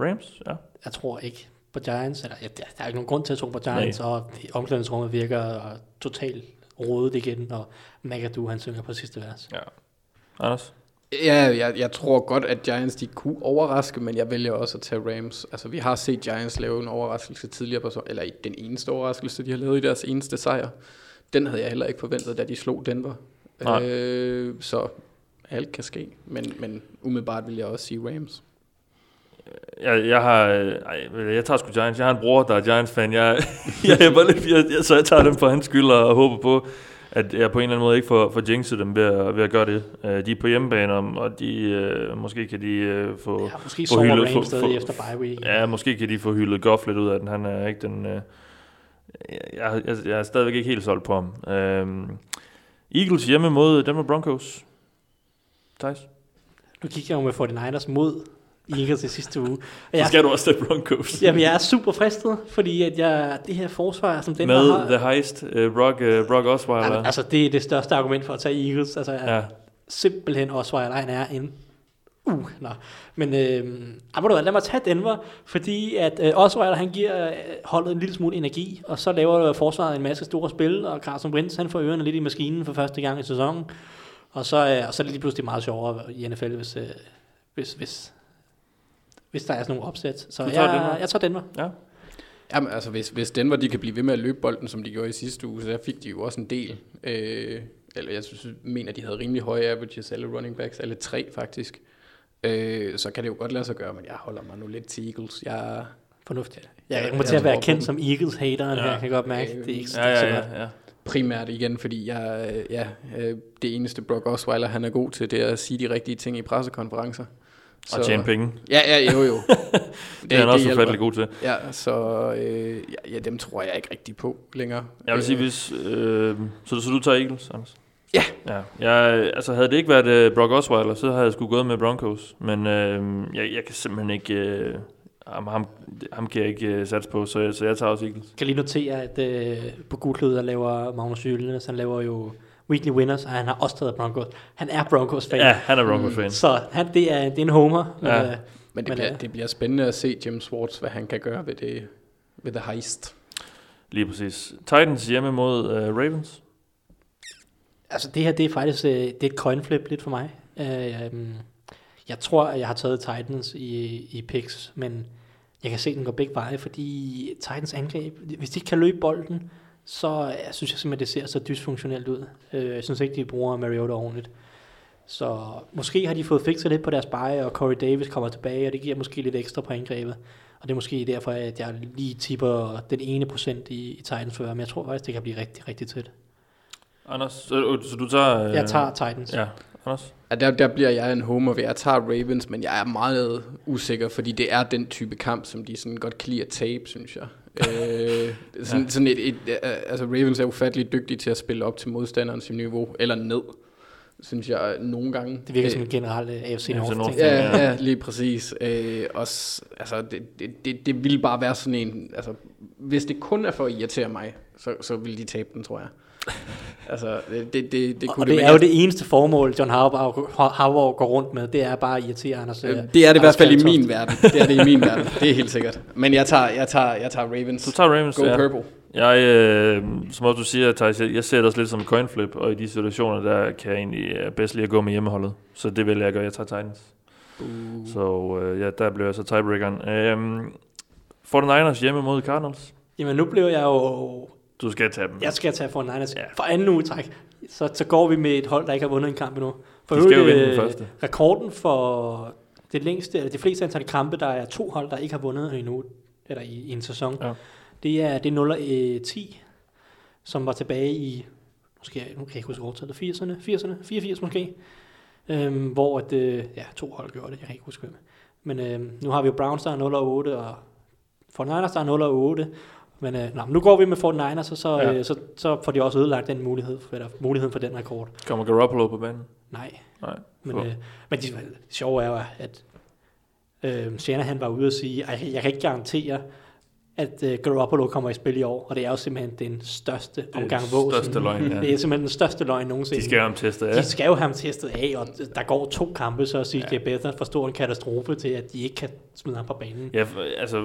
Rams, ja. Jeg tror ikke på Giants. Eller, ja, der er ikke nogen grund til at tro på Giants. Nej. Og omklædningsrummet virker totalt rodet igen. Og McAdoo, han synger på sidste vers. ja. Anders? Ja, jeg, jeg tror godt, at Giants de kunne overraske, men jeg vælger også at tage Rams. Altså, vi har set Giants lave en overraskelse tidligere på, eller i den eneste overraskelse, de har lavet i deres eneste sejr. Den havde jeg heller ikke forventet, da de slog Denver. Nej. Øh, så alt kan ske, men, men umiddelbart vil jeg også sige Rams. Jeg, jeg har, ej, jeg tager sgu Giants. Jeg har en bror, der er Giants-fan. Jeg, jeg, jeg, lidt, jeg, jeg, så jeg tager dem for hans skyld og håber på, at jeg på en eller anden måde ikke får, får jinxet dem ved at, ved at gøre det. Uh, de er på hjemmebane, og- de, uh, måske kan de uh, få... Ja, måske få hyldet- få- få- efter bye week. Ja, måske kan de få hyldet Goff lidt ud af den. Han er ikke den... Uh, jeg, jeg, jeg er stadigvæk ikke helt solgt på ham. Uh, Eagles hjemme mod Denver Broncos. Thijs? Nu kigger jeg jo med 49ers mod Eagles i sidste uge. Og Så jeg, skal du også til Broncos. jamen, jeg er super fristet, fordi at jeg, det her forsvar, som den Med har... the heist, uh, Brock, uh, Brock Osweiler. Jamen, altså, det er det største argument for at tage Eagles. Altså, ja. simpelthen Osweiler, han er en... Uh, nå. Men øh, du lad mig tage Denver, fordi at øh, Osweiler, han giver øh, holdet en lille smule energi, og så laver øh, forsvaret en masse store spil, og Carson Wentz, han får ørerne lidt i maskinen for første gang i sæsonen, og så, øh, og så er det lige pludselig meget sjovere i NFL, hvis, øh, hvis, hvis, hvis der er sådan nogle opsæt. Så Du tager jeg, Denver? jeg tager Denver. ja. Jamen, altså, hvis, hvis Denver de kan blive ved med at løbe bolden, som de gjorde i sidste uge, så fik de jo også en del. Øh, eller jeg synes, mener, de havde rimelig høje averages, alle running backs, alle tre faktisk. Øh, så kan det jo godt lade sig gøre, men jeg holder mig nu lidt til Eagles. Jeg, Fornuftigt. Ja, Jeg, jeg jeg kommer til at være kendt som Eagles-hateren Ja. her, kan jeg godt mærke. Det er ikke, Ja, det er ikke så ja, godt. ja, ja. primært igen, fordi jeg, øh, ja, øh, det eneste Brock Osweiler, han er god til, det er at sige de rigtige ting i pressekonferencer. Og tjene penge. Ja, ja, jo, jo. Det er han også ufattelig god til. Ja, så øh, ja, dem tror jeg ikke rigtig på længere. Jeg vil sige, Øh, hvis... Øh, så, så du tager Eagles, Anders? Ja. ja. Jeg, altså, havde det ikke været uh, Brock Osweiler, så havde jeg sgu gået med Broncos. Men øh, jeg, jeg kan simpelthen ikke... Øh, ham, ham, ham kan jeg ikke øh, satse på, så, så jeg tager også Eagles. kan lige notere, at øh, på Gudklød, der laver Magnus Jylnes, han laver jo Weekly Winners, og han har også taget Broncos. Han er Broncos-fan. Ja, han er Broncos-fan. Så han, det, er, det er en homer. Men, Ja. øh, Men det, Men, bliver, øh, det bliver spændende at se Jim Swartz, hvad han kan gøre ved det ved The Heist. Lige præcis. Titans hjemme mod uh, Ravens. Altså det her, det er faktisk øh, det er et coin flip lidt for mig. Øh, øhm, jeg tror, at jeg har taget Titans i, i picks, men jeg kan se, at den går begge veje, fordi Titans angreb, hvis de ikke kan løbe bolden, så jeg synes jeg simpelthen, det ser så dysfunktionelt ud. Øh, jeg synes ikke, de bruger Mariota ordentligt. Så måske har de fået fikset lidt på deres bye, og Corey Davis kommer tilbage, og det giver måske lidt ekstra på angrebet. Og det er måske derfor, at jeg lige tipper den ene procent i, i Titans før, men jeg tror faktisk, det kan blive rigtig, rigtig tæt. Anders, så, så du tager... Øh, Jeg tager Titans. Ja, Anders? Ja, der, der bliver jeg en homer ved. Jeg tager Ravens, men jeg er meget usikker, fordi det er den type kamp, som de sådan godt kan lide at tabe, synes jeg. Øh, sådan, Ja. sådan et, et, øh, altså Ravens er ufattelig dygtige til at spille op til modstanderens niveau, eller ned, synes jeg nogle gange. Det virker Øh, som en generel uh, AFC North ja. Ja, ja, lige præcis. Øh, også, altså, det, det, det, det ville bare være sådan en... Altså, hvis det kun er for at irritere mig, så, så vil de tabe den, tror jeg. Altså, det, det, det, det kunne Og det men er jo det eneste formål, John Harbaugh, Harbaugh går rundt med, det er bare at irritere Anders. Øh, øh, Det er det i hvert fald i min verden. Det er det i min verden. Det er helt sikkert. Men jeg tager, jeg tager, jeg tager Ravens. Du tager Ravens, Go ja. purple. Jeg, øh, som også du siger, Thijs, jeg, jeg ser det også lidt som coin flip, og i de situationer, der kan jeg egentlig øh, bedst lide at gå med hjemmeholdet. Så det vil jeg gøre, jeg tager Titans. Uh. Så øh, ja, der bliver jeg så tiebreakeren. Øhm, 49ers hjemme mod Cardinals. Jamen nu blev jeg jo... Du skal tage dem. Jeg skal tage for Niners Ja. for anden uge træk. Så, så går vi med et hold, der ikke har vundet en kamp endnu. For De skal jo vinde den øh, første. Rekorden for det længste, eller de fleste antal kampe, der er to hold, der ikke har vundet endnu, eller i, i en sæson. Ja. Det er det 0 øh, 10, som var tilbage i, måske, nu kan jeg ikke huske årtallet, 80'erne, 80'erne, 84 måske, øhm, hvor at, øh, ja, to hold gjorde det, jeg kan ikke huske hvem. Men øh, nu har vi jo Browns, der er 0 og 8, og 49ers, der er 0 og 8, men øh, nå, nu går vi med 49ers, og så, Ja. øh, så, så får de også ødelagt den mulighed, for, eller, muligheden for den rekord. Kommer Garoppolo på banen? Nej. Nej. Men, øh, men det, det sjove er jo, at øh, Shanahan var ude og sige, at jeg kan ikke garantere, at øh, Garoppolo kommer i spil i år, og det er jo simpelthen den største omgang våsen. største løgn, ja. Det er simpelthen den største løgn nogensinde. De skal jo ham testet af. de skal jo have ham testet af, og der går to kampe, så CJ ja. Beathard får stor en katastrofe til, at de ikke kan smide ham på banen. Ja, for- altså,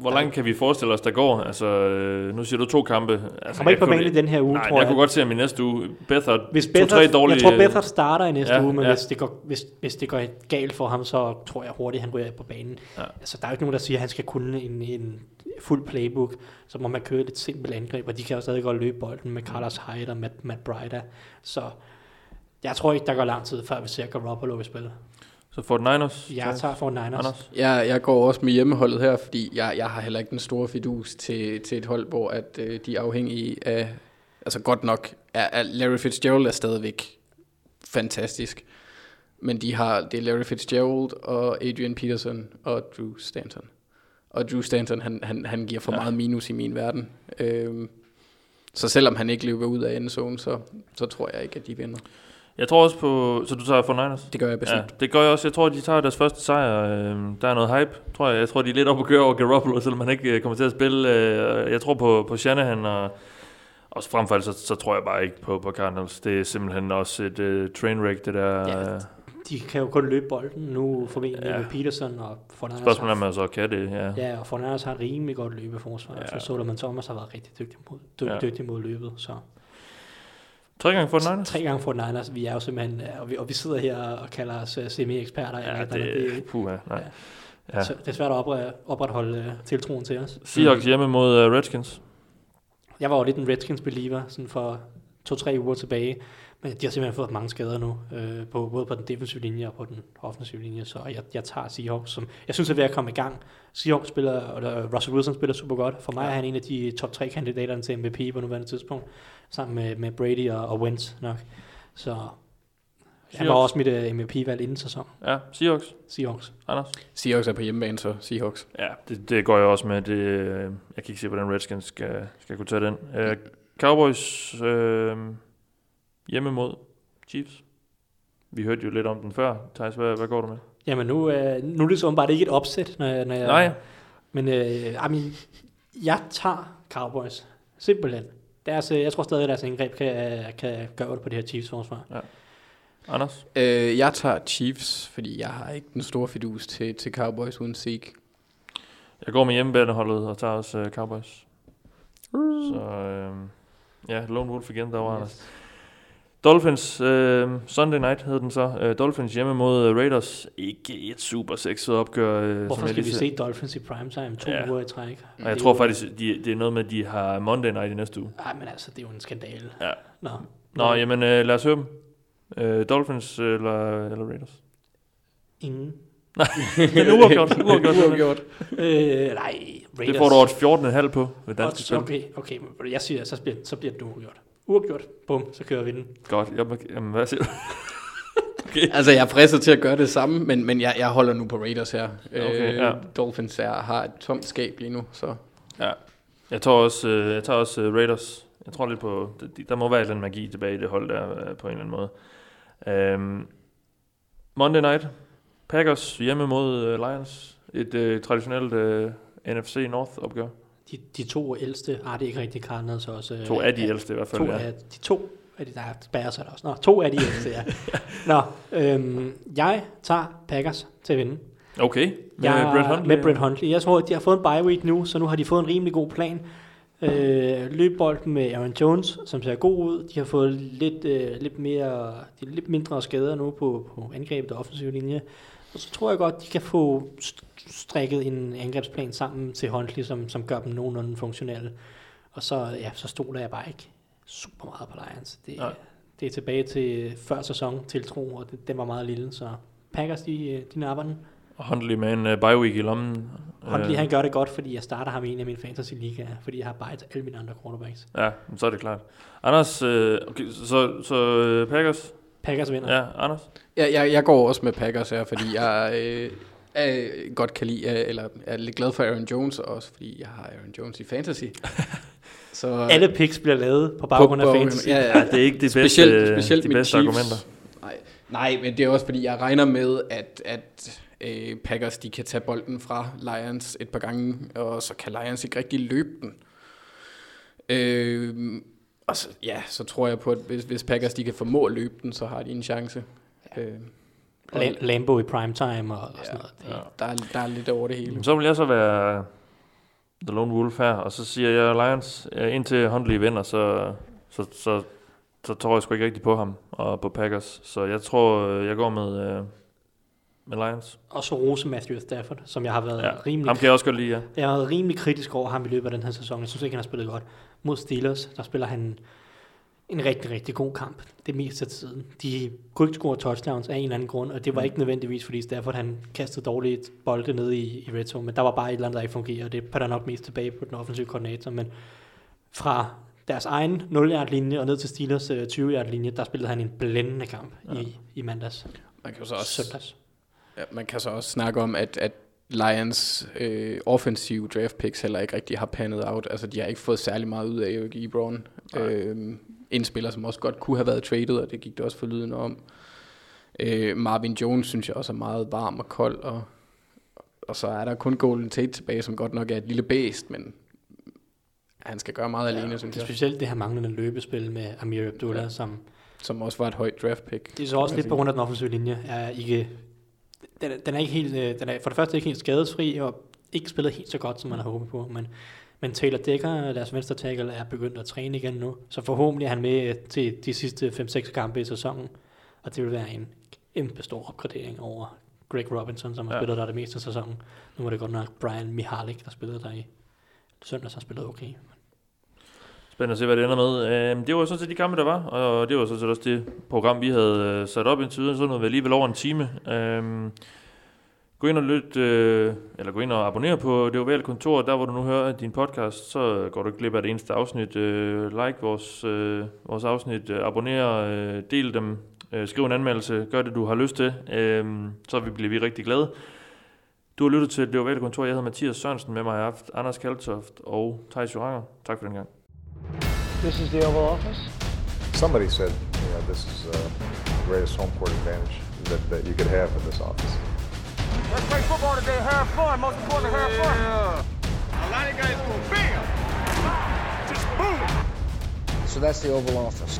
hvor langt kan vi forestille os, der går? Altså, øh, nu siger du to kampe. Altså, Han kommer ikke på jeg banen i den her uge, Nej, tror jeg, jeg. kunne godt se ham i næste uge. Bethard, Hvis to-tre Bethard, dårlige... jeg tror, Bethard starter i næste Ja, uge, men ja. hvis, det går, hvis, hvis det går galt for ham, så tror jeg hurtigt, han ryger på banen. Ja. Altså, der er jo ikke nogen, der siger, at han skal kunne en, en fuld playbook, så må man køre lidt simpelt angreb, og de kan jo stadig godt løbe bolden med Carlos Hyde og Matt, Matt Bryder. Så jeg tror ikke, der går lang tid, før vi ser Garoppolo i spillet. Så 49ers. Jeg tager for Niners. Anders. Jeg, jeg går også med hjemmeholdet her, fordi jeg, jeg har heller ikke den store fidus til, til et hold, hvor at, øh, de er afhængige af... Altså godt nok, er, er Larry Fitzgerald er stadigvæk fantastisk. Men de har, det er Larry Fitzgerald og Adrian Peterson og Drew Stanton. Og Drew Stanton, han, han, han giver for Ja. meget minus i min verden. Øhm, så selvom han ikke løber ud af endzone, så, så tror jeg ikke, at de vinder. Jeg tror også på... Så du tager 49ers? Det gør jeg bestemt. Ja, det gør jeg også. Jeg tror, de tager deres første sejr. Øh, Der er noget hype, tror jeg. Jeg tror, de er lidt op at køre over Garoppolo, selvom han ikke øh, kommer til at spille. Øh, Jeg tror på, på Shanahan, og også frem for alt, så, så tror jeg bare ikke på, på Cardinals. Det er simpelthen også et uh, trainwreck, det der. Ja, De kan jo kun løbe bolden nu, formentlig Ja. med Peterson og Fornanders. Spørgsmålet er, om man så kan det. Ja. Ja, og Fornanders har rimelig godt løbeforsvar, Ja. så Solomon Thomas har været rigtig dygtig mod, dy- Ja. dygtig mod løbet. Så Tre gange for Niners? tre gange for Niners, vi er jo simpelthen, øh, og vi, og vi sidder her og kalder os uh, semi-eksperter. Ja, det, det, det, puha, nej. ja. Ja. Så det er svært at opre- opretholde uh, tiltroen til os. Seahawks hjemme mod uh, Redskins. Jeg var jo lidt en Redskins-believer sådan for to-tre uger tilbage. Men de har simpelthen fået mange skader nu, øh, på, både på den defensive linje og på den offensive linje, så jeg, jeg tager Seahawks, som jeg synes er ved at komme i gang. Seahawks spiller, eller Russell Wilson spiller super godt. For mig ja. er han en af de top tre kandidater til MVP på nuværende tidspunkt, sammen med, med Brady og, og Wentz nok. Så han var også mit uh, MVP-valg inden sæson. Ja, Seahawks. Seahawks. Anders? Seahawks er på hjemmebane, så Seahawks. Ja, det, det går jeg også med. Det, øh, jeg kan ikke se, hvordan Redskins skal, skal kunne tage den. Uh, Cowboys øh, hjemme mod Chiefs. Vi hørte jo lidt om den før. Thijs, hvad, hvad går du med? Jamen nu, øh, nu er det så bare ikke et opsæt, når, jeg- når jeg... Nej, Men øh, I mean, jeg tager Cowboys. Simpelthen. Deres, øh, jeg tror stadig, at deres indgreb kan, kan gøre det på det her Chiefs forsvar. Anders? Øh, jeg tager Chiefs, fordi jeg har ikke den store fidus til, til Cowboys uden Zeke. Jeg går med hjemmebaneholdet og tager også uh, Cowboys. Så øh, ja, Lone Wolf igen derovre, yes. Anders. Dolphins, øh, Sunday night hed den så. Øh, Dolphins hjemme mod øh, Raiders. Ikke et super sexet opgør. Øh, Hvorfor skal vi se Dolphins i primetime to Ja. uger i træk? Og jeg tror faktisk, de, det er noget med, at de har Monday night i næste uge. Nej, men altså, det er jo en skandale. Ja. Nå, Nå, jamen øh, lad os høre dem. Øh, Dolphins eller, eller Raiders? Ingen. Den er uafgjort. uafgjort. Uafgjort. Øh, nej, Raiders. Det får du over 14,5 på ved danske spil. Okay, okay, men jeg siger, så bliver, så bliver det uafgjort. Uafgjort, bum, så kører vi den. Godt. Jamen, jamen, hvad siger du? Altså, jeg er fristet til at gøre det samme, men, men jeg, jeg holder nu på Raiders her. Okay, øh, ja. Dolphins er, har et tomt skab lige nu, så... Ja. Jeg tager også, øh, jeg tager også øh, Raiders. Jeg tror lidt på, der, må være et eller andet magi tilbage i det hold der øh, på en eller anden måde. Um, Monday night. Packers hjemme mod øh, Lions. Et øh, traditionelt øh, NFC North opgør. De, de to ældste, ah, det er ikke rigtig Cardinals også. øh, To af de ja, ældste i hvert fald, To ja. af de to af de, der er Bears er der også. Nå, to af de ældste, ja. Nå, øhm, jeg tager Packers til at vinde. Okay, med jeg, Brett Hundley. Med Brett Hundley. Jeg tror, at de har fået en bye week nu, så nu har de fået en rimelig god plan. Øh, løbbolden med Aaron Jones, som ser god ud. De har fået lidt, øh, lidt, mere, de lidt mindre skader nu på, på angrebet og offensiv linje. Og så tror jeg godt, de kan få st- strikket en angrebsplan sammen til Huntley, som, som gør dem nogenlunde funktionelle. Og så, ja, så stoler jeg bare ikke super meget på Lions. Det, Nej. det er tilbage til før sæson tiltro, og det, den var meget lille, så Packers, de, de napper den. Og Hundley med en uh, bye week i lommen. Huntley, Øh, han gør det godt, fordi jeg starter ham i en af mine fantasy ligaer, fordi jeg har bare til alle mine andre quarterbacks. Ja, så er det klart. Anders, øh, okay, så, så Packers. Packers vinder. Ja, Anders. Jeg, jeg, jeg går også med Packers her, fordi jeg øh, er, godt kan lide, øh, eller er lidt glad for Aaron Jones, og også fordi jeg har Aaron Jones i fantasy. Så, Alle picks bliver lavet på baggrund af fantasy. Ja, Ja, det er ikke de bedste, specielt, specielt de bedste Chiefs. argumenter. Nej, nej, men det er også fordi, jeg regner med, at, at øh, Packers de kan tage bolden fra Lions et par gange, og så kan Lions ikke rigtig løbe den. Øh, og så, ja, så tror jeg på, at hvis, hvis Packers de kan formå at løbe den, så har de en chance. Øh, og- La- Lambo i primetime og, og sådan noget. Det, Ja. der, er, der er lidt over det hele. Så vil jeg så være The Lone Wolf her, og så siger jeg Lions, øh, indtil Hundley vinder, så, så, så, så tror jeg sgu ikke rigtig på ham og på Packers. Så jeg tror, øh, jeg går med, øh, med Lions. Og så rose Matthew Stafford, som jeg har været Ja, ja, rimelig, Ham kan jeg også godt lide, ja. jeg har været rimelig kritisk over ham i løbet af den her sæson. Jeg synes ikke, han har spillet godt. Mod Steelers, der spiller han en rigtig, rigtig god kamp. Det meste af tiden. De kunne ikke score touchdowns af en eller anden grund, og det var Mm. ikke nødvendigvis, fordi Stafford han kastede dårligt bolde ned i, i red zone, men der var bare et eller andet, der ikke fungerede, og det patter nok mest tilbage på den offensive koordinator, men fra deres egen 0 linje og ned til Steelers øh, 20 linje, der spillede han en blændende kamp ja. i, i mandags. Man kan jo så også, Søndags. ja, man kan så også snakke om, at, at Lions øh, offensive draft picks heller ikke rigtig har pannet out. Altså, de har ikke fået særlig meget ud af Eric Ebron. Øh, en spiller, som også godt kunne have været traded, og det gik det også for lyden om. Øh, Marvin Jones synes jeg også er meget varm og kold, og, og så er der kun Golden Tate tilbage, som godt nok er et lille bæst, men han skal gøre meget alene, synes Det jeg. specielt det her manglende løbespil med Amir Abdullah, ja. som Som også var et højt draft pick. det er så også lidt sige. på grund af den offensive linje, er ikke, den, er- den er ikke helt, øh, den er for det første ikke helt skadesfri, og ikke spillet helt så godt, som man har håbet på, men, men Taylor Decker, deres venstre tackle, er begyndt at træne igen nu, så forhåbentlig er han med øh, til de sidste 5-6 kampe i sæsonen, og det vil være en kæmpe stor opgradering over Greg Robinson, som har ja. spillet der det meste af sæsonen. Nu var det godt nok Brian Mihalik, der spillede der i søndags, har spillet okay. Spændende at se, hvad det ender med. Øh, det var sådan set de kampe, der var, og det var sådan set også det program, vi havde øh, sat op indtil videre. Så noget vi alligevel over en time. Øh, gå ind og lyt, øh, eller gå ind og abonnere på Det Ovale Kontor, der hvor du nu hører din podcast, så går du ikke glip af det eneste afsnit. Øh, like vores, øh, vores afsnit, øh, abonner, øh, del dem, øh, skriv en anmeldelse, gør det du har lyst til, øh, så vi bliver vi rigtig glade. Du har lyttet til Det Ovale Kontor, jeg hedder Mathias Sørensen, med mig har haft Anders Kaltoft og Thijs Joranger. Tak for den gang. This is the Oval Office. Somebody said, you know, this is uh, the greatest home court advantage that, that you could have in this office. Let's play football today, have fun. Most important, have fun. Yeah. A lot of guys go bam, just boom. So that's the Oval Office.